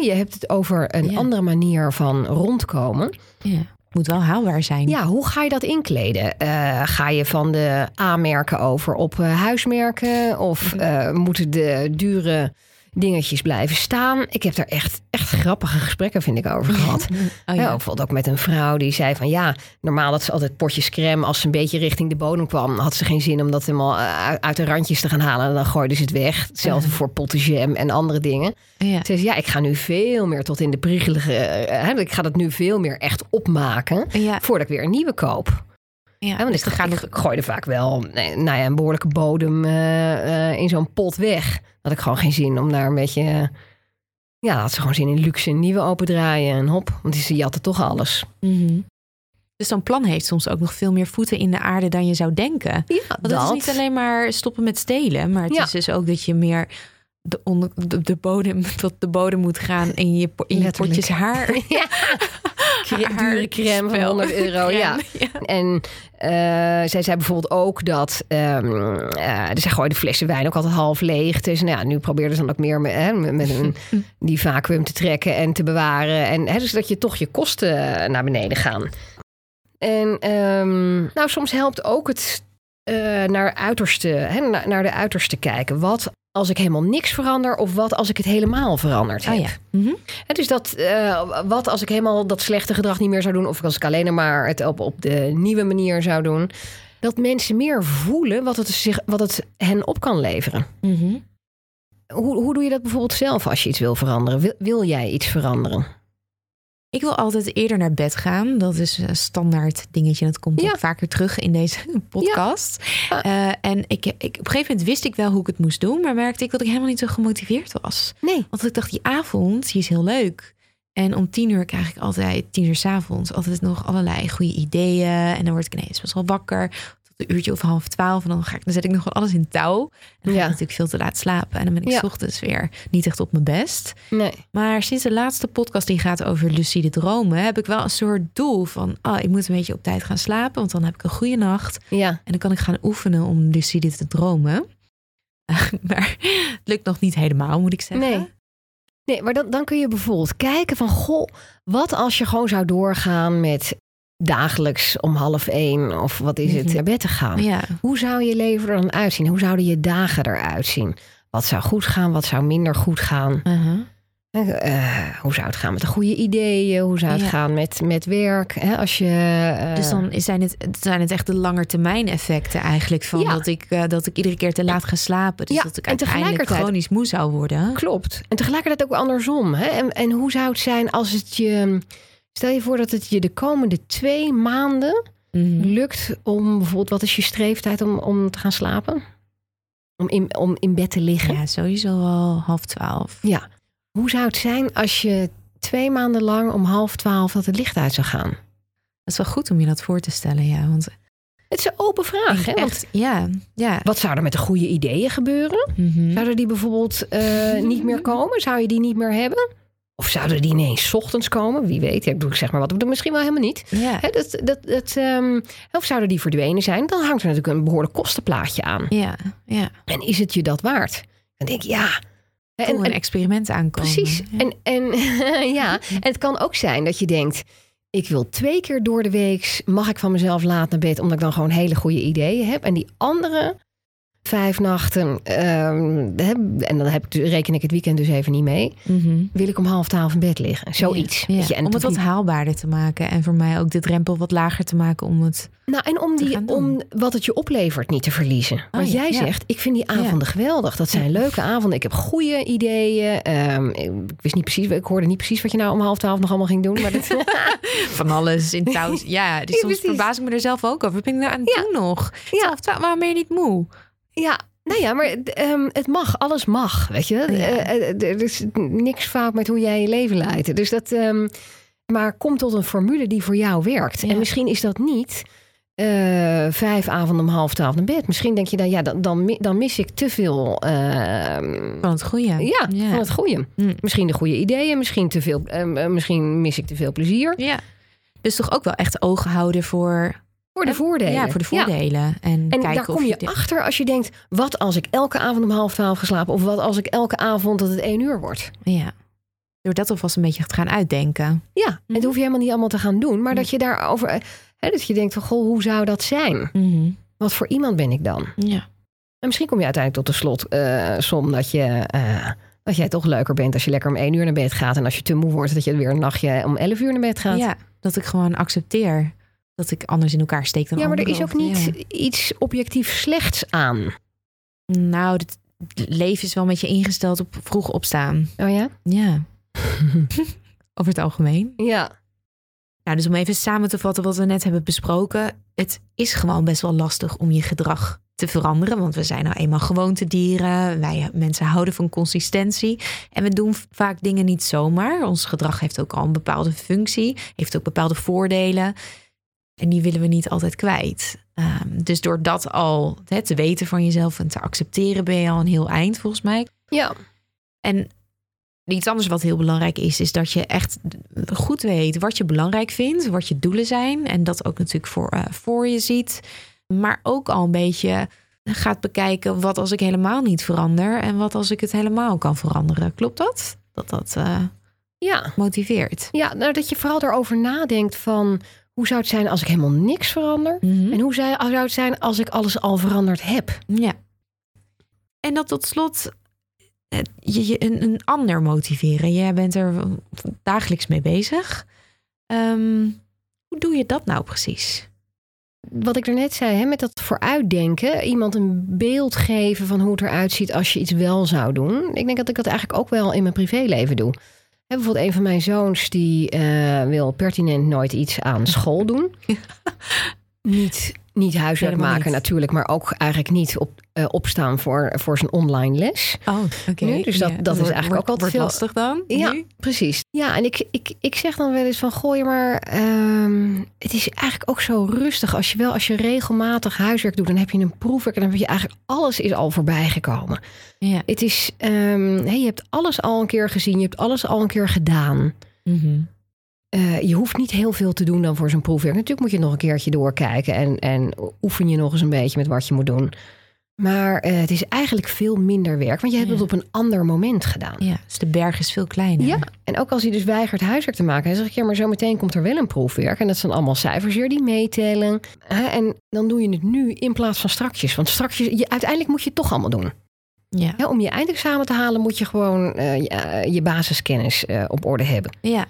Speaker 2: je hebt het over een
Speaker 1: Ja.
Speaker 2: andere manier van rondkomen.
Speaker 1: ja. Moet wel haalbaar zijn.
Speaker 2: Ja, hoe ga je dat inkleden? Eh, ga je van de A-merken over op eh, huismerken? Of eh, moeten de dure dingetjes blijven staan? Ik heb daar echt, echt grappige gesprekken, vind ik, over gehad.
Speaker 1: Oh,
Speaker 2: Ja. bijvoorbeeld ook met een vrouw die zei van ja, normaal dat ze altijd potjes crème, als ze een beetje richting de bodem kwam, had ze geen zin om dat helemaal eh, uit- de randjes te gaan halen. En dan gooide ze het weg. Hetzelfde voor potten jam en andere dingen.
Speaker 1: Ja.
Speaker 2: Ze zei ja, ik ga nu veel meer tot in de priegelige, eh, hè, ik ga dat nu veel meer echt opmaken
Speaker 1: Ja.
Speaker 2: voordat ik weer een nieuwe koop.
Speaker 1: Ja.
Speaker 2: Want
Speaker 1: Dus
Speaker 2: ik, ik, ik gooide vaak wel nou ja, een behoorlijke bodem eh, in zo'n pot weg. Had ik gewoon geen zin om daar een beetje... eh, ja, had ze gewoon zin in luxe nieuwe opendraaien en hop. Want die jatten toch alles.
Speaker 1: Mhm. Dus zo'n plan heeft soms ook nog veel meer voeten in de aarde dan je zou denken.
Speaker 2: Ja,
Speaker 1: Want het is niet alleen maar stoppen met stelen, maar het
Speaker 2: Ja.
Speaker 1: is dus ook dat je meer de, onder, de, de bodem tot de bodem moet gaan in je, in je potjes haar.
Speaker 2: Ja. Dure crème van
Speaker 1: Haarspel.
Speaker 2: 100 euro, ja.
Speaker 1: Ja.
Speaker 2: En eh, zij zei bijvoorbeeld ook dat... ehm eh, dus zij gooide flessen wijn ook altijd half leeg. Dus nou ja, nu probeerde ze dan ook meer met, hè, met een, die vacuüm te trekken en te bewaren. En hè, dus dat je toch je kosten naar beneden gaan. En ehm, nou, soms helpt ook het eh, naar, uiterste, hè, naar, naar de uiterste kijken. Wat als ik helemaal niks verander of wat als ik het helemaal veranderd heb?
Speaker 1: Oh ja. Mhm.
Speaker 2: Het dus dat, eh, wat als ik helemaal dat slechte gedrag niet meer zou doen, of als ik alleen maar het op, op de nieuwe manier zou doen, dat mensen meer voelen wat het, zich, wat het hen op kan leveren.
Speaker 1: Mhm.
Speaker 2: Hoe, hoe doe je dat bijvoorbeeld zelf als je iets wil veranderen? Wil, wil jij iets veranderen?
Speaker 1: Ik wil altijd eerder naar bed gaan. Dat is een standaard dingetje. Dat komt
Speaker 2: Ja.
Speaker 1: ook vaker terug in deze podcast.
Speaker 2: Ja.
Speaker 1: Eh, en ik, ik, op een gegeven moment wist ik wel hoe ik het moest doen. Maar merkte ik dat ik helemaal niet zo gemotiveerd was.
Speaker 2: Nee.
Speaker 1: Want ik dacht, die avond, die is heel leuk. En om tien uur krijg ik altijd, tien uur s'avonds, altijd nog allerlei goede ideeën. En dan word ik ineens best wel wakker. Een uurtje of half twaalf. En dan, ga ik, dan zet ik nog wel alles in touw. En dan ga
Speaker 2: Ja.
Speaker 1: ik natuurlijk veel te laat slapen. En dan ben ik
Speaker 2: Ja.
Speaker 1: s ochtends weer niet echt op mijn best.
Speaker 2: Nee.
Speaker 1: Maar sinds de laatste podcast die gaat over lucide dromen, heb ik wel een soort doel van, ah, ik moet een beetje op tijd gaan slapen, want dan heb ik een goede nacht
Speaker 2: Ja.
Speaker 1: en dan kan ik gaan oefenen om lucide te dromen. maar het lukt nog niet helemaal, moet ik zeggen.
Speaker 2: Nee. Nee, maar dan, dan kun je bijvoorbeeld kijken van... Goh, wat als je gewoon zou doorgaan met dagelijks om half één... of wat is het,
Speaker 1: Mhm.
Speaker 2: naar bed te gaan?
Speaker 1: Ja,
Speaker 2: Hoe zou je leven er dan uitzien? Hoe zouden je dagen eruit zien? Wat zou goed gaan? Wat zou minder goed gaan?
Speaker 1: uh-huh.
Speaker 2: Eh, hoe zou het gaan met de goede ideeën? Hoe zou het
Speaker 1: Ja.
Speaker 2: gaan met, met werk? Hè, als je, eh,
Speaker 1: dus dan zijn het, zijn het echt de langetermijn effecten eigenlijk van
Speaker 2: Ja.
Speaker 1: dat, ik, eh, dat ik iedere keer te laat ga slapen. Dus
Speaker 2: Ja,
Speaker 1: dat ik
Speaker 2: en
Speaker 1: uiteindelijk
Speaker 2: tegelijkertijd-
Speaker 1: chronisch moe zou worden.
Speaker 2: Klopt. En tegelijkertijd ook andersom. Hè? En, en hoe zou het zijn als het je... Stel je voor dat het je de komende twee maanden
Speaker 1: Mhm.
Speaker 2: lukt om bijvoorbeeld... Wat is je streeftijd om, om te gaan slapen? Om in, om in bed te liggen?
Speaker 1: Ja, sowieso wel half twaalf.
Speaker 2: Ja. Hoe zou het zijn als je twee maanden lang om half twaalf dat het licht uit zou gaan?
Speaker 1: Dat is wel goed om je dat voor te stellen, ja. Want
Speaker 2: Het is een open vraag. Hè? Want
Speaker 1: ja, ja.
Speaker 2: wat zou er met de goede ideeën gebeuren?
Speaker 1: Mhm.
Speaker 2: Zouden die bijvoorbeeld eh, niet meer komen? Zou je die niet meer hebben? Of zouden die ineens 's ochtends komen? Wie weet. Ik doe zeg maar wat. Misschien wel helemaal niet.
Speaker 1: Ja,
Speaker 2: dat, dat, dat, ehm, of zouden die verdwenen zijn? Dan hangt er natuurlijk een behoorlijk kostenplaatje aan.
Speaker 1: ja, ja.
Speaker 2: En is het je dat waard? Dan denk ik ja.
Speaker 1: En,
Speaker 2: En,
Speaker 1: een
Speaker 2: en-
Speaker 1: experiment aankomen.
Speaker 2: precies.
Speaker 1: Ja.
Speaker 2: En, en, ja. en het kan ook zijn dat je denkt... ik wil twee keer door de week... mag ik van mezelf laat naar bed... omdat ik dan gewoon hele goede ideeën heb. En die andere vijf nachten... ehm, en dan heb ik, reken ik het weekend dus even niet mee...
Speaker 1: Mhm.
Speaker 2: wil ik om half twaalf in bed liggen. Zoiets.
Speaker 1: Ja,
Speaker 2: weet je. En
Speaker 1: om het wat
Speaker 2: niet-
Speaker 1: haalbaarder te maken. En voor mij ook de drempel wat lager te maken om het...
Speaker 2: Nou, en om, die, om wat het je oplevert niet te verliezen. Want
Speaker 1: ja,
Speaker 2: jij zegt, ik vind die avonden geweldig. Dat zijn leuke avonden. Ik heb goede ideeën. Ehm, ik wist niet precies, ik hoorde niet precies wat je nou om half twaalf nog allemaal ging doen. Maar dat,
Speaker 1: Van alles in touw. Ja, dus soms verbaas ik me er zelf ook over. Wat ben ik nou aan het doen nog? Twaalf, twaalf, waarom ben je niet moe?
Speaker 2: Ja, nou ja, maar ehm, het mag. Alles mag, weet je.
Speaker 1: Ja.
Speaker 2: Eh, eh, er is niks fout met hoe jij je leven leidt. Dus dat... ehm, maar kom tot een formule die voor jou werkt.
Speaker 1: Ja.
Speaker 2: En misschien is dat niet eh, vijf avonden om half twaalf naar bed. Misschien denk je dan, ja, dan, dan, mi- dan mis ik te veel ehm,
Speaker 1: Van het goede.
Speaker 2: Ja, van het goede.
Speaker 1: Hm.
Speaker 2: Misschien de goede ideeën, misschien, te veel, misschien mis ik te veel plezier.
Speaker 1: Ja. Dus toch ook wel echt ogen houden voor,
Speaker 2: Voor de voordelen.
Speaker 1: ja, voor de voordelen. En,
Speaker 2: En daar
Speaker 1: of
Speaker 2: kom je achter als je denkt... wat als ik elke avond om half twaalf geslapen... of wat als ik elke avond dat het één uur wordt.
Speaker 1: Ja. Door dat alvast een beetje te gaan uitdenken.
Speaker 2: Ja, en dat
Speaker 1: Mhm.
Speaker 2: hoef je helemaal niet allemaal te gaan doen... maar dat je daarover... eh, Hè, dat je denkt van, goh, hoe zou dat zijn?
Speaker 1: Mhm.
Speaker 2: Wat voor iemand ben ik dan?
Speaker 1: Ja.
Speaker 2: En misschien kom je uiteindelijk tot de slot eh, som dat je... eh, dat jij toch leuker bent als je lekker om één uur naar bed gaat... en als je te moe wordt, dat je weer een nachtje om elf uur naar bed gaat.
Speaker 1: ja, dat ik gewoon accepteer dat ik anders in elkaar steek dan
Speaker 2: Ja, maar er is ook niet
Speaker 1: ja.
Speaker 2: iets objectief slechts aan.
Speaker 1: Nou, het het leven is wel een beetje ingesteld op vroeg opstaan.
Speaker 2: Oh ja?
Speaker 1: Ja. Over het algemeen.
Speaker 2: Ja.
Speaker 1: Nou, dus om even samen te vatten wat we net hebben besproken. Het is gewoon best wel lastig om je gedrag te veranderen. Want we zijn nou eenmaal gewoontedieren. Wij mensen houden van consistentie. En we doen vaak dingen niet zomaar. Ons gedrag heeft ook al een bepaalde functie. Heeft ook bepaalde voordelen. En die willen we niet altijd kwijt. Ehm, dus door dat al hè, te weten van jezelf en te accepteren... ben je al een heel eind volgens mij.
Speaker 2: Ja.
Speaker 1: En iets anders wat heel belangrijk is, is dat je echt goed weet wat je belangrijk vindt, wat je doelen zijn. En dat ook natuurlijk voor, eh, voor je ziet. Maar ook al een beetje gaat bekijken wat als ik helemaal niet verander en wat als ik het helemaal kan veranderen. Klopt dat? Dat dat eh,
Speaker 2: Ja.
Speaker 1: motiveert.
Speaker 2: Ja, nou dat je vooral erover nadenkt van... hoe zou het zijn als ik helemaal niks verander?
Speaker 1: Mhm.
Speaker 2: En hoe zou het zijn als ik alles al veranderd heb?
Speaker 1: Ja. En dat tot slot eh, je, je een, een ander motiveren. Jij bent er dagelijks mee bezig. Ehm, hoe doe je dat nou precies?
Speaker 2: Wat ik daarnet zei, hè, met dat vooruitdenken... iemand een beeld geven van hoe het eruit ziet als je iets wel zou doen. Ik denk dat ik dat eigenlijk ook wel in mijn privéleven doe. Bijvoorbeeld een van mijn zoons die eh, wil pertinent nooit iets aan school doen. niet, niet huiswerk maken
Speaker 1: niet.
Speaker 2: natuurlijk, maar ook eigenlijk niet op, eh, opstaan voor, voor zijn online les.
Speaker 1: Oh, oké.
Speaker 2: Dus dat- dat is
Speaker 1: Wordt-
Speaker 2: eigenlijk ook altijd veel-
Speaker 1: lastig dan?
Speaker 2: Ja,
Speaker 1: nu?
Speaker 2: precies. Ja, en ik, ik, ik zeg dan wel eens van, gooi maar, ehm, het is eigenlijk ook zo rustig. Als je wel, als je regelmatig huiswerk doet, dan heb je een proefwerk en dan heb je eigenlijk alles is al voorbij gekomen.
Speaker 1: Ja.
Speaker 2: Het is, ehm, hey, je hebt alles al een keer gezien, je hebt alles al een keer gedaan.
Speaker 1: Mhm.
Speaker 2: Eh, je hoeft niet heel veel te doen dan voor zo'n proefwerk. Natuurlijk moet je nog een keertje doorkijken en, en oefen je nog eens een beetje met wat je moet doen. Maar eh, het is eigenlijk veel minder werk, want je hebt
Speaker 1: Ja.
Speaker 2: het op een ander moment gedaan.
Speaker 1: ja, dus de berg is veel kleiner.
Speaker 2: Ja, en ook als hij dus weigert huiswerk te maken, dan zeg ik ja, maar zo meteen komt er wel een proefwerk. En dat zijn allemaal cijfers hier die meetellen. En dan doe je het nu in plaats van strakjes. Want strakjes, je, uiteindelijk moet je het toch allemaal doen.
Speaker 1: Ja.
Speaker 2: Om je eindexamen te halen, moet je gewoon eh, je, je basiskennis op orde hebben.
Speaker 1: ja.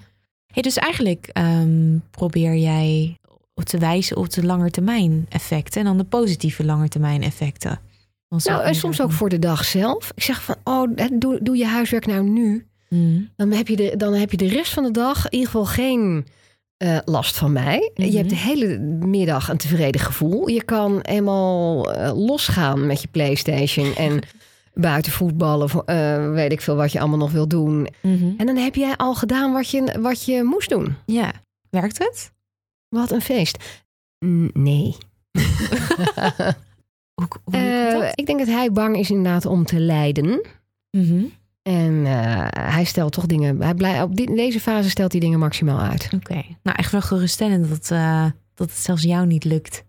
Speaker 1: Hey, dus eigenlijk ehm, probeer jij te wijzen op de langetermijn effecten en dan de positieve langetermijn effecten.
Speaker 2: Nou, en soms ook voor de dag zelf. Ik zeg van, oh, doe, doe je huiswerk nou nu.
Speaker 1: Mhm.
Speaker 2: Dan heb je de, dan heb je de rest van de dag in ieder geval geen eh, last van mij.
Speaker 1: Mhm.
Speaker 2: Je hebt de hele middag een tevreden gevoel. Je kan eenmaal eh, losgaan met je PlayStation en buiten voetballen, eh, weet ik veel wat je allemaal nog wil doen.
Speaker 1: Mhm.
Speaker 2: En dan heb jij al gedaan wat je, wat je moest doen.
Speaker 1: Ja, werkt het?
Speaker 2: Wat een feest. Nee.
Speaker 1: Hoe, hoe komt
Speaker 2: Eh, ik denk dat hij bang is inderdaad om te lijden.
Speaker 1: Mhm.
Speaker 2: En eh, hij stelt toch dingen. Hij blij, op dit- deze fase stelt hij dingen maximaal uit.
Speaker 1: Oké, nou echt wel geruststellend dat, dat het zelfs jou niet lukt.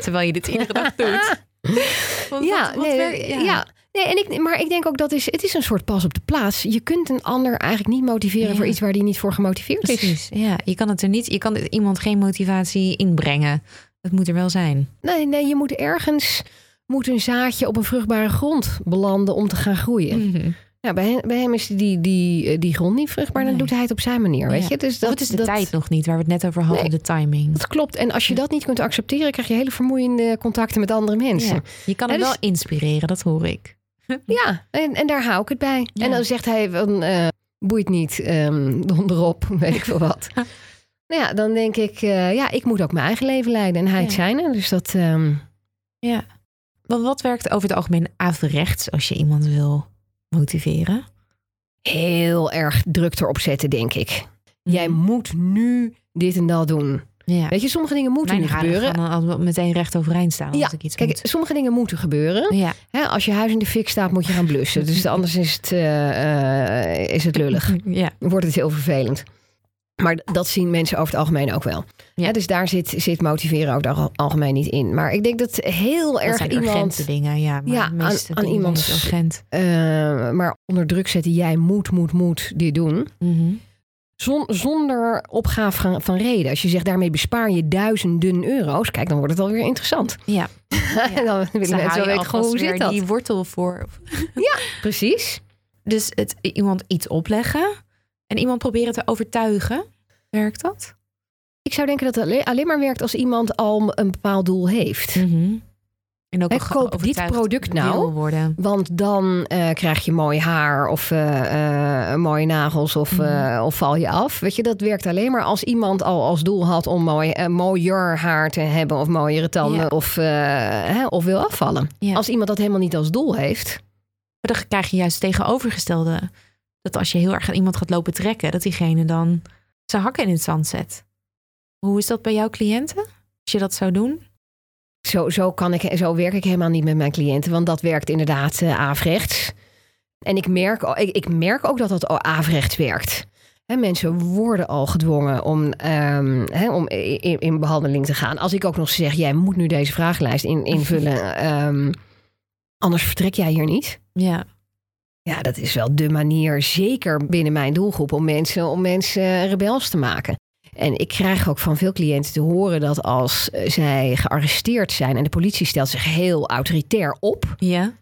Speaker 1: Terwijl je dit iedere dag doet. Want
Speaker 2: ja,
Speaker 1: wat- wat
Speaker 2: nee,
Speaker 1: werkt-
Speaker 2: ja. Nee, en ik, maar ik denk ook dat is, het is een soort pas op de plaats. Je kunt een ander eigenlijk niet motiveren
Speaker 1: Ja.
Speaker 2: voor iets waar die niet voor gemotiveerd is.
Speaker 1: Precies, ja. Je kan het er niet, je kan iemand geen motivatie inbrengen. Het moet er wel zijn.
Speaker 2: Nee, nee, je moet ergens moet een zaadje op een vruchtbare grond belanden om te gaan groeien.
Speaker 1: Mhm.
Speaker 2: Ja, bij, hem, bij hem is die, die, die grond niet vruchtbaar, dan
Speaker 1: Nee.
Speaker 2: doet hij het op zijn manier. Weet
Speaker 1: Ja.
Speaker 2: je? Dus
Speaker 1: Of
Speaker 2: dat,
Speaker 1: het is de
Speaker 2: dat,
Speaker 1: tijd nog niet, waar we het net over hadden,
Speaker 2: Nee.
Speaker 1: de timing.
Speaker 2: Dat klopt. En als je dat niet kunt accepteren, krijg je hele vermoeiende contacten met andere mensen.
Speaker 1: Ja. Je kan hem
Speaker 2: dus-
Speaker 1: wel inspireren, dat hoor ik.
Speaker 2: Ja, en, en daar hou ik het bij.
Speaker 1: Ja.
Speaker 2: En dan zegt hij van, eh, boeit niet, ehm donderop, weet ik veel wat. nou ja, dan denk ik, eh, ja, ik moet ook mijn eigen leven leiden. En hij het zijne. Dus dat, ehm,
Speaker 1: Ja. Want wat werkt over het algemeen averechts als je iemand wil motiveren?
Speaker 2: heel erg druk erop zetten, denk ik. Jij
Speaker 1: Mhm.
Speaker 2: moet nu dit en dat doen.
Speaker 1: ja.
Speaker 2: Weet je, sommige dingen moeten
Speaker 1: Mijn
Speaker 2: nu gebeuren.
Speaker 1: gaan meteen recht overeind staan als
Speaker 2: Ja,
Speaker 1: ik iets
Speaker 2: Kijk,
Speaker 1: moet.
Speaker 2: sommige dingen moeten gebeuren.
Speaker 1: Ja.
Speaker 2: Als je huis in de fik staat, moet je gaan blussen. Dus anders is het, eh, eh, is het lullig.
Speaker 1: ja.
Speaker 2: wordt het heel vervelend. Maar dat zien mensen over het algemeen ook wel.
Speaker 1: Ja.
Speaker 2: Ja, dus daar zit, zit motiveren over het al- algemeen niet in. Maar ik denk dat heel
Speaker 1: Dat
Speaker 2: erg
Speaker 1: zijn
Speaker 2: iemand...
Speaker 1: urgente dingen, ja. Maar
Speaker 2: Ja, aan- aan
Speaker 1: niet urgent.
Speaker 2: eh, maar onder druk zetten, jij moet, moet, moet dit doen.
Speaker 1: Mhm.
Speaker 2: Zon- zonder opgave van, van reden. Als je zegt, daarmee bespaar je duizenden euro's. Kijk, dan wordt het alweer interessant.
Speaker 1: Ja.
Speaker 2: dan willen mensen weten, gewoon, hoe zit dat?
Speaker 1: die wortel voor.
Speaker 2: Precies.
Speaker 1: Dus het, iemand iets opleggen en iemand proberen te overtuigen. Werkt dat?
Speaker 2: Ik zou denken dat het alleen, maar werkt als iemand al een bepaald doel heeft.
Speaker 1: Mhm. En ook
Speaker 2: koop dit product nou.
Speaker 1: worden.
Speaker 2: Want dan eh, krijg je mooi haar of eh, eh, mooie nagels of, eh, of val je af. Weet je, dat werkt alleen maar als iemand al als doel had om mooi, mooier haar te hebben of mooiere tanden of, hè, of wil afvallen. Als iemand dat helemaal niet als doel heeft.
Speaker 1: Maar dan krijg je juist tegenovergestelde. Dat als je heel erg aan iemand gaat lopen trekken, dat diegene dan zijn hakken in het zand zet. Hoe is dat bij jouw cliënten? Als je dat zou doen?
Speaker 2: Zo, zo, kan ik, zo werk ik helemaal niet met mijn cliënten, want dat werkt inderdaad averechts. En ik merk, ik, ik merk ook dat dat averechts werkt. Hè, mensen worden al gedwongen om, ehm, om in, in behandeling te gaan. Als ik ook nog zeg, jij moet nu deze vragenlijst in, invullen, ehm, anders vertrek jij hier niet.
Speaker 1: Ja.
Speaker 2: Ja, dat is wel de manier, zeker binnen mijn doelgroep, om mensen, om mensen rebels te maken. En ik krijg ook van veel cliënten te horen dat als eh, zij gearresteerd zijn en de politie stelt zich heel autoritair op,
Speaker 1: Ja.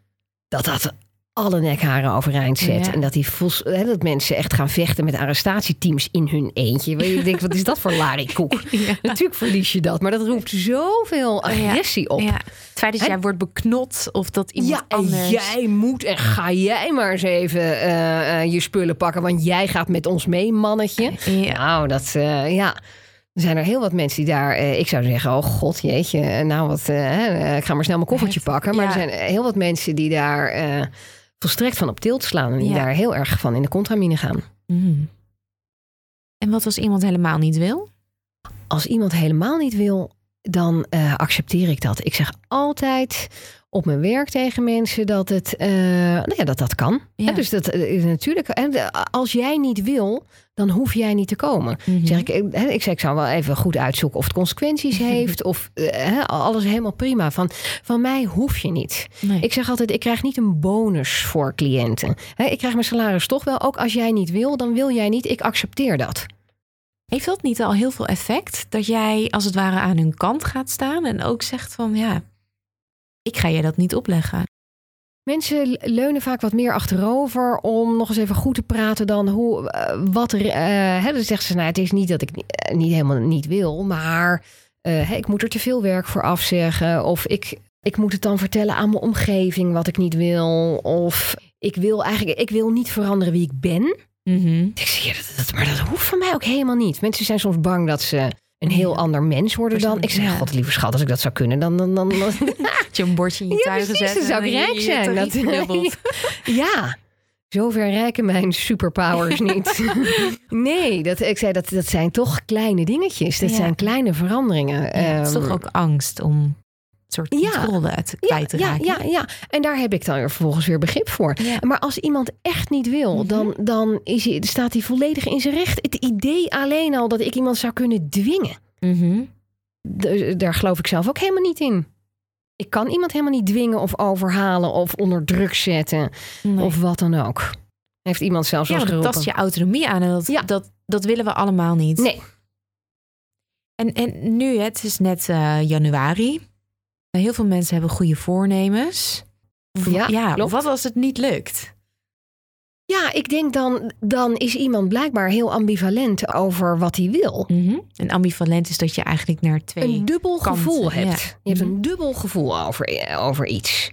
Speaker 2: dat dat alle nekharen overeind zet.
Speaker 1: Ja.
Speaker 2: En dat, die vols, hè, dat mensen echt gaan vechten met arrestatieteams in hun eentje. Waar je denkt, wat is dat voor larikoek?
Speaker 1: Ja.
Speaker 2: Natuurlijk verlies je dat, maar dat roept zoveel agressie op.
Speaker 1: Ja. Het feit dat
Speaker 2: En-
Speaker 1: jij wordt beknot of dat iemand
Speaker 2: Ja,
Speaker 1: anders...
Speaker 2: jij moet en ga jij maar eens even eh, eh, je spullen pakken, want jij gaat met ons mee, mannetje. Nou, dat, eh, ja. Er zijn er heel wat mensen die daar, eh, ik zou zeggen, oh god, jeetje, nou wat, eh, ik ga maar snel mijn koffertje pakken. Maar
Speaker 1: ja.
Speaker 2: er zijn heel wat mensen die daar eh, volstrekt van op tilt slaan en die
Speaker 1: Ja.
Speaker 2: daar heel erg van in de contramine gaan.
Speaker 1: Mm. En wat als iemand helemaal niet wil?
Speaker 2: Als iemand helemaal niet wil, dan eh, accepteer ik dat. Ik zeg altijd op mijn werk tegen mensen dat het, eh, nou ja, dat, dat kan.
Speaker 1: Ja.
Speaker 2: Dus dat eh, is natuurlijk. En de- als jij niet wil, dan hoef jij niet te komen.
Speaker 1: Mhm.
Speaker 2: Zeg ik, eh, hè, ik zeg, ik zou wel even goed uitzoeken of het consequenties heeft. of eh, alles helemaal prima. Van, van mij hoef je niet.
Speaker 1: Nee.
Speaker 2: Ik zeg altijd, ik krijg niet een bonus voor cliënten. Ik krijg mijn salaris toch wel. Ook als jij niet wil, dan wil jij niet. Ik accepteer dat.
Speaker 1: Heeft dat niet al heel veel effect? Dat jij als het ware aan hun kant gaat staan en ook zegt van ja, ik ga je dat niet opleggen.
Speaker 2: Mensen leunen vaak wat meer achterover om nog eens even goed te praten dan hoe, eh, wat er. eh hè, dan zeggen ze, nou, het is niet dat ik eh, niet helemaal niet wil, maar ik moet er te veel werk voor afzeggen. Of ik, ik moet het dan vertellen aan mijn omgeving wat ik niet wil. Of ik wil eigenlijk, ik wil niet veranderen wie ik ben. Ik zeg, ja, dat, dat- maar dat hoeft van mij ook helemaal niet. Mensen zijn soms bang dat ze een heel
Speaker 1: Ja.
Speaker 2: ander mens worden dan. Ik zeg,
Speaker 1: Ja.
Speaker 2: god, lieve schat, als ik dat zou kunnen, dan. dan, dan,
Speaker 1: je een bordje in je
Speaker 2: Ja,
Speaker 1: tuin
Speaker 2: precies, dan zou ik rijk zijn. Dat-. Ja, zover rijken mijn superpowers niet. nee, dat, ik zei, dat, dat zijn toch kleine dingetjes. Dat
Speaker 1: Ja.
Speaker 2: zijn kleine veranderingen.
Speaker 1: Ja, het is toch
Speaker 2: Ehm,
Speaker 1: ook angst om soort
Speaker 2: Ja.
Speaker 1: controle uit
Speaker 2: ja,
Speaker 1: kwijt te
Speaker 2: ja,
Speaker 1: raken.
Speaker 2: ja, ja, en daar heb ik dan weer vervolgens weer begrip voor. Maar als iemand echt niet wil,
Speaker 1: Mhm.
Speaker 2: dan, dan is hij, staat hij volledig in zijn recht. Het idee alleen al dat ik iemand zou kunnen dwingen,
Speaker 1: Mhm.
Speaker 2: daar geloof ik zelf ook helemaal niet in. Ik kan iemand helemaal niet dwingen of overhalen of onder druk zetten
Speaker 1: Nee.
Speaker 2: of wat dan ook. Heeft iemand zelfs
Speaker 1: ja, dat
Speaker 2: geroepen.
Speaker 1: tast je autonomie aan en dat,
Speaker 2: Ja.
Speaker 1: dat, dat willen we allemaal niet.
Speaker 2: Nee.
Speaker 1: En, en nu, het is net eh, januari. Heel veel mensen hebben goede voornemens.
Speaker 2: Ja,
Speaker 1: ja
Speaker 2: klopt.
Speaker 1: wat als het niet lukt?
Speaker 2: Ja, ik denk dan, dan is iemand blijkbaar heel ambivalent over wat hij wil.
Speaker 1: Mhm. En ambivalent is dat je eigenlijk naar twee...
Speaker 2: Een dubbel
Speaker 1: kanten,
Speaker 2: gevoel
Speaker 1: ja.
Speaker 2: hebt. Je hebt
Speaker 1: Mhm.
Speaker 2: een dubbel gevoel over, over iets.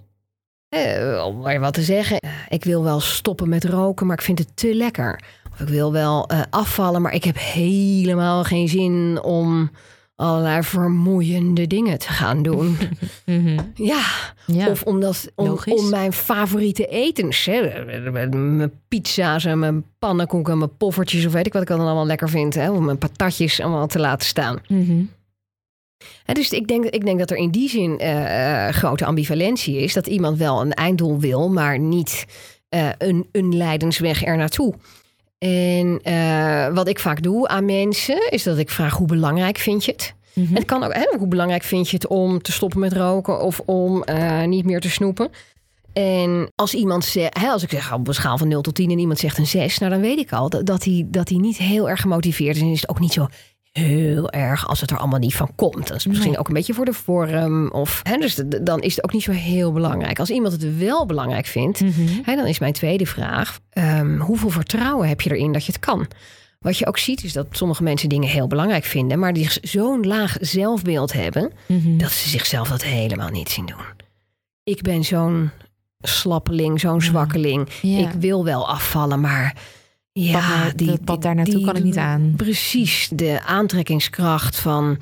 Speaker 2: Eh, om maar wat te zeggen. eh, Ik wil wel stoppen met roken, maar ik vind het te lekker. Of ik wil wel eh, afvallen, maar ik heb helemaal geen zin om allerlei vermoeiende dingen te gaan doen.
Speaker 1: Mhm.
Speaker 2: ja,
Speaker 1: Ja.
Speaker 2: Of omdat, om, mijn favoriete etens, hè, mijn pizza's en mijn pannenkoeken en mijn poffertjes of weet ik wat ik dan allemaal lekker vind, hè, om mijn patatjes allemaal te laten staan.
Speaker 1: Mhm.
Speaker 2: Dus ik denk, ik denk dat er in die zin eh, eh, grote ambivalentie is, dat iemand wel een einddoel wil, maar niet eh, een, een leidensweg er naartoe. En eh, wat ik vaak doe aan mensen, is dat ik vraag hoe belangrijk vind je het?
Speaker 1: Mhm.
Speaker 2: Het kan ook, hè, hoe belangrijk vind je het om te stoppen met roken of om eh, niet meer te snoepen? En als iemand zegt, hè, als ik zeg op een schaal van 0 tot 10 en iemand zegt een 6, nou dan weet ik al dat, dat, hij, dat hij niet heel erg gemotiveerd is. En is het ook niet zo heel erg als het er allemaal niet van komt. Dat is misschien
Speaker 1: Nee.
Speaker 2: ook een beetje voor de vorm. Of, hè, dus dan is het ook niet zo heel belangrijk. Als iemand het wel belangrijk vindt,
Speaker 1: Mhm.
Speaker 2: Hè, dan is mijn tweede vraag: ehm, hoeveel vertrouwen heb je erin dat je het kan? Wat je ook ziet is dat sommige mensen dingen heel belangrijk vinden, maar die zo'n laag zelfbeeld hebben
Speaker 1: Mhm.
Speaker 2: dat ze zichzelf dat helemaal niet zien doen. Ik ben zo'n slappeling, zo'n zwakkeling.
Speaker 1: Ja.
Speaker 2: Ik wil wel afvallen, maar ja, die,
Speaker 1: dat pad daar naartoe kan ik niet aan.
Speaker 2: Precies, de aantrekkingskracht van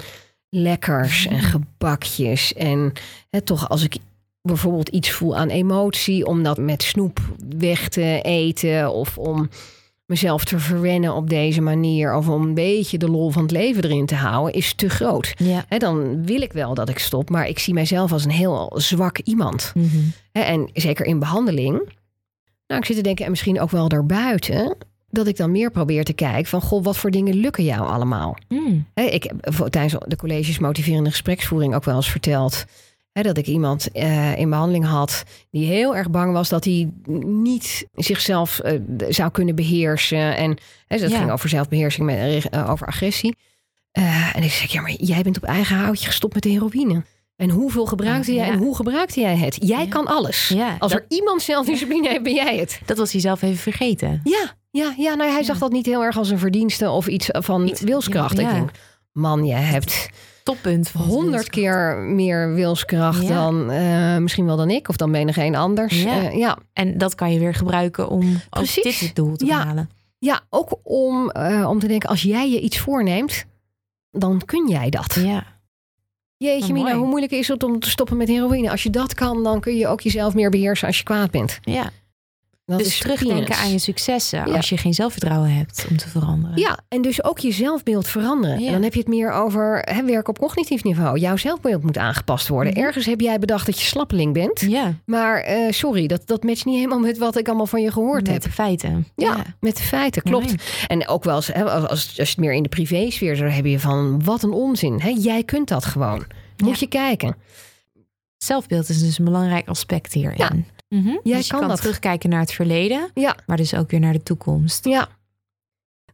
Speaker 2: lekkers en gebakjes. En hè, toch als ik bijvoorbeeld iets voel aan emotie, om dat met snoep weg te eten of om mezelf te verwennen op deze manier of om een beetje de lol van het leven erin te houden, is te groot.
Speaker 1: Ja.
Speaker 2: Dan wil ik wel dat ik stop, maar ik zie mijzelf als een heel zwak iemand.
Speaker 1: Mhm.
Speaker 2: En zeker in behandeling. Nou, ik zit te denken, en misschien ook wel daarbuiten, dat ik dan meer probeer te kijken van, goh, wat voor dingen lukken jou allemaal?
Speaker 1: Mm.
Speaker 2: Hè, ik heb tijdens de colleges motiverende gespreksvoering ook wel eens verteld dat ik iemand eh, in behandeling had die heel erg bang was dat hij niet zichzelf eh, zou kunnen beheersen. En hè, dat
Speaker 1: Ja.
Speaker 2: ging over zelfbeheersing, met, eh, over agressie. En ik zeg, ja, maar jij bent op eigen houtje gestopt met de heroïne. En hoeveel gebruikte
Speaker 1: Ja,
Speaker 2: jij
Speaker 1: ja.
Speaker 2: en hoe gebruikte jij het? Jij kan alles. Als
Speaker 1: dat,
Speaker 2: er iemand zelfdiscipline heeft, ben jij het.
Speaker 1: dat was hij zelf even vergeten.
Speaker 2: Ja, ja, ja nou, hij zag dat niet heel erg als een verdienste of iets van
Speaker 1: Iets-
Speaker 2: wilskracht.
Speaker 1: ja,
Speaker 2: Ik denk, man, je hebt
Speaker 1: Toppunt
Speaker 2: honderd keer meer wilskracht
Speaker 1: Ja.
Speaker 2: dan eh, misschien wel dan ik of dan menig een anders.
Speaker 1: Ja.
Speaker 2: Eh, ja.
Speaker 1: En dat kan je weer gebruiken om
Speaker 2: Precies.
Speaker 1: dit het doel te
Speaker 2: Ja.
Speaker 1: behalen.
Speaker 2: ja, ook om, eh, om te denken, als jij je iets voorneemt, dan kun jij dat.
Speaker 1: Ja.
Speaker 2: Jeetje
Speaker 1: Oh,
Speaker 2: Mina, hoe moeilijk is het om te stoppen met heroïne? Als je dat kan, dan kun je ook jezelf meer beheersen als je kwaad bent.
Speaker 1: ja.
Speaker 2: Dat
Speaker 1: dus
Speaker 2: is
Speaker 1: terugdenken aan je successen
Speaker 2: Ja.
Speaker 1: als je geen zelfvertrouwen hebt om te veranderen.
Speaker 2: Ja, en dus ook je zelfbeeld veranderen.
Speaker 1: Ja.
Speaker 2: En dan heb je het meer over hè, werk op cognitief niveau. Jouw zelfbeeld moet aangepast worden.
Speaker 1: Mhm.
Speaker 2: Ergens heb jij bedacht dat je slappeling bent.
Speaker 1: Ja,
Speaker 2: Maar eh, sorry, dat, dat matcht niet helemaal met wat ik allemaal van je gehoord
Speaker 1: met
Speaker 2: heb.
Speaker 1: de feiten.
Speaker 2: Ja, met de feiten, klopt. En ook wel eens, hè, als, als als je het meer in de privésfeer zou heb je van wat een onzin. Hè? Jij kunt dat gewoon. Moet je kijken.
Speaker 1: Zelfbeeld is dus een belangrijk aspect hierin.
Speaker 2: Ja.
Speaker 1: Mhm.
Speaker 2: Jij
Speaker 1: dus je
Speaker 2: kan dat.
Speaker 1: terugkijken naar het verleden,
Speaker 2: Ja.
Speaker 1: maar dus ook weer naar de toekomst.
Speaker 2: Ja.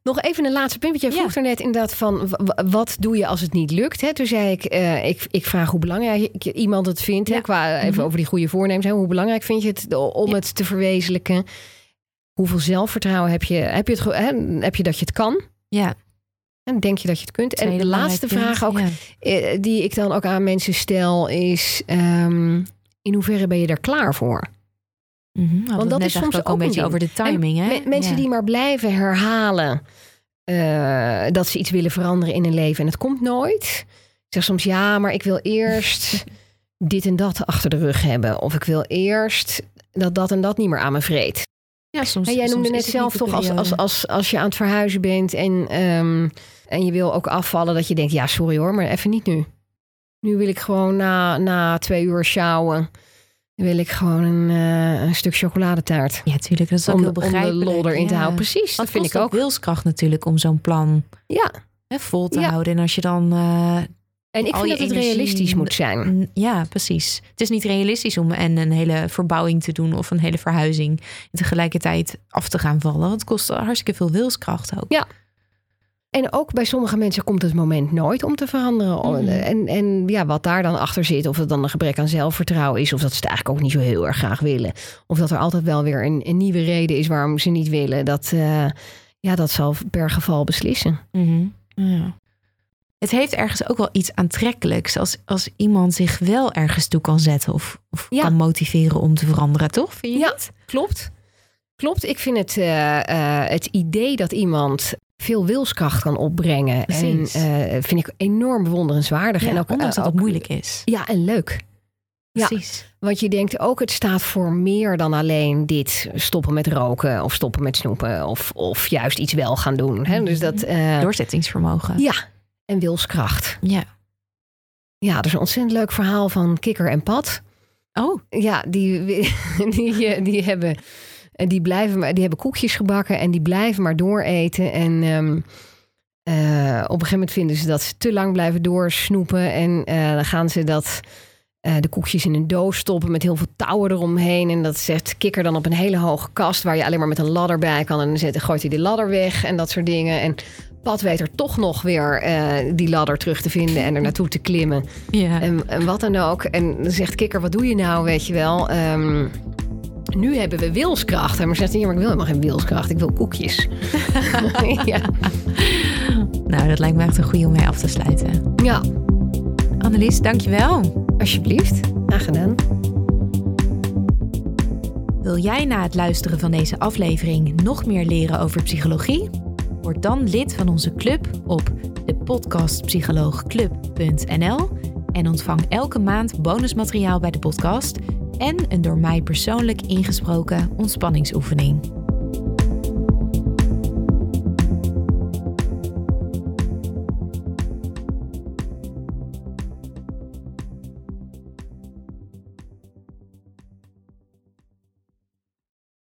Speaker 2: Nog even een laatste punt. Want jij
Speaker 1: Ja.
Speaker 2: vroeg er net inderdaad van... wat doe je als het niet lukt? Hè? Toen zei ik, eh, ik, ik vraag hoe belangrijk iemand het vindt. Hè?
Speaker 1: Ja.
Speaker 2: Qua even
Speaker 1: Mhm.
Speaker 2: over die goede voornemens. Hè? Hoe belangrijk vind je het om
Speaker 1: Ja.
Speaker 2: het te verwezenlijken? Hoeveel zelfvertrouwen heb je? Heb je, het, hè? heb je dat je het kan?
Speaker 1: Ja,
Speaker 2: En denk je dat je het kunt? en de laatste vraag ook, eh, die ik dan ook aan mensen stel, is... ehm, in hoeverre ben je er klaar voor?
Speaker 1: We
Speaker 2: Want dat is soms ook
Speaker 1: een beetje over de timing. Hè?
Speaker 2: Me- mensen
Speaker 1: Ja.
Speaker 2: die maar blijven herhalen eh, dat ze iets willen veranderen in hun leven en het komt nooit. Ik zeg soms ja, maar ik wil eerst dit en dat achter de rug hebben. Of ik wil eerst dat dat en dat niet meer aan me vreet.
Speaker 1: Ja, soms,
Speaker 2: En jij noemde net zelf toch als, als, als, als je aan het verhuizen bent en, ehm, en je wil ook afvallen, dat je denkt, ja sorry hoor, maar even niet nu. Nu wil ik gewoon na, na twee uur sjouwen, wil ik gewoon een, eh, een stuk chocoladetaart.
Speaker 1: Ja, tuurlijk. Dat is ook
Speaker 2: Om,
Speaker 1: heel
Speaker 2: om de
Speaker 1: begrijpelijk.
Speaker 2: lol erin te houden. Precies, dat vind ik ook.
Speaker 1: wilskracht natuurlijk om zo'n plan
Speaker 2: Ja,
Speaker 1: hè, vol te
Speaker 2: Ja.
Speaker 1: houden. En als je dan... eh,
Speaker 2: en ik vind dat het
Speaker 1: energie-
Speaker 2: realistisch moet zijn.
Speaker 1: ja, precies. Het is niet realistisch om en een hele verbouwing te doen... of een hele verhuizing en tegelijkertijd af te gaan vallen. Want het kost hartstikke veel wilskracht ook.
Speaker 2: Ja. En ook bij sommige mensen komt het moment nooit om te veranderen.
Speaker 1: Mhm.
Speaker 2: En, en ja, wat daar dan achter zit, of het dan een gebrek aan zelfvertrouwen is, of dat ze het eigenlijk ook niet zo heel erg graag willen. Of dat er altijd wel weer een, een nieuwe reden is waarom ze niet willen. Dat, eh, ja, dat zal per geval beslissen.
Speaker 1: Mhm. Ja. Het heeft ergens ook wel iets aantrekkelijks als, als iemand zich wel ergens toe kan zetten of, of
Speaker 2: Ja.
Speaker 1: kan motiveren om te veranderen, toch? Vind je
Speaker 2: Ja.
Speaker 1: niet?
Speaker 2: Klopt. Klopt. Ik vind het, eh, eh, het idee dat iemand veel wilskracht kan opbrengen.
Speaker 1: Precies.
Speaker 2: En eh, vind ik enorm bewonderenswaardig.
Speaker 1: Ja,
Speaker 2: en ook,
Speaker 1: ondanks dat het
Speaker 2: ook-
Speaker 1: moeilijk is.
Speaker 2: Ja, en leuk. Ja.
Speaker 1: Precies.
Speaker 2: Want je denkt ook, het staat voor meer dan alleen dit stoppen met roken of stoppen met snoepen of, of juist iets wel gaan doen. Hè? Dus dat, eh,
Speaker 1: Doorzettingsvermogen.
Speaker 2: ja, en wilskracht.
Speaker 1: Ja.
Speaker 2: Ja, er is een ontzettend leuk verhaal van Kikker en Pat.
Speaker 1: Oh,
Speaker 2: Ja, die, die, eh, die hebben. En Die, blijven, maar- die hebben koekjes gebakken en die blijven maar dooreten. En ehm, eh, op een gegeven moment vinden ze dat ze te lang blijven doorsnoepen. En eh, dan gaan ze dat, eh, de koekjes in een doos stoppen met heel veel touwen eromheen. En dat zet kikker dan op een hele hoge kast waar je alleen maar met een ladder bij kan. En dan zet, gooit hij die ladder weg en dat soort dingen. En Pat weet er toch nog weer die ladder terug te vinden en er naartoe te klimmen.
Speaker 1: ja.
Speaker 2: En, en wat dan ook. En dan zegt Kikker, wat doe je nou, weet je wel? Ehm, nu hebben we wilskracht. En maar zegt hij, maar ik wil helemaal geen wilskracht. Ik wil koekjes. ja.
Speaker 1: Nou, dat lijkt me echt een goede om mee af te sluiten.
Speaker 2: ja,
Speaker 1: Annelies, dankjewel.
Speaker 2: alsjeblieft. Graag gedaan.
Speaker 1: Wil jij na het luisteren van deze aflevering nog meer leren over psychologie? Word dan lid van onze club op depuodcastpsycholoogclub.nl en ontvang elke maand bonusmateriaal bij de podcast en een door mij persoonlijk ingesproken ontspanningsoefening.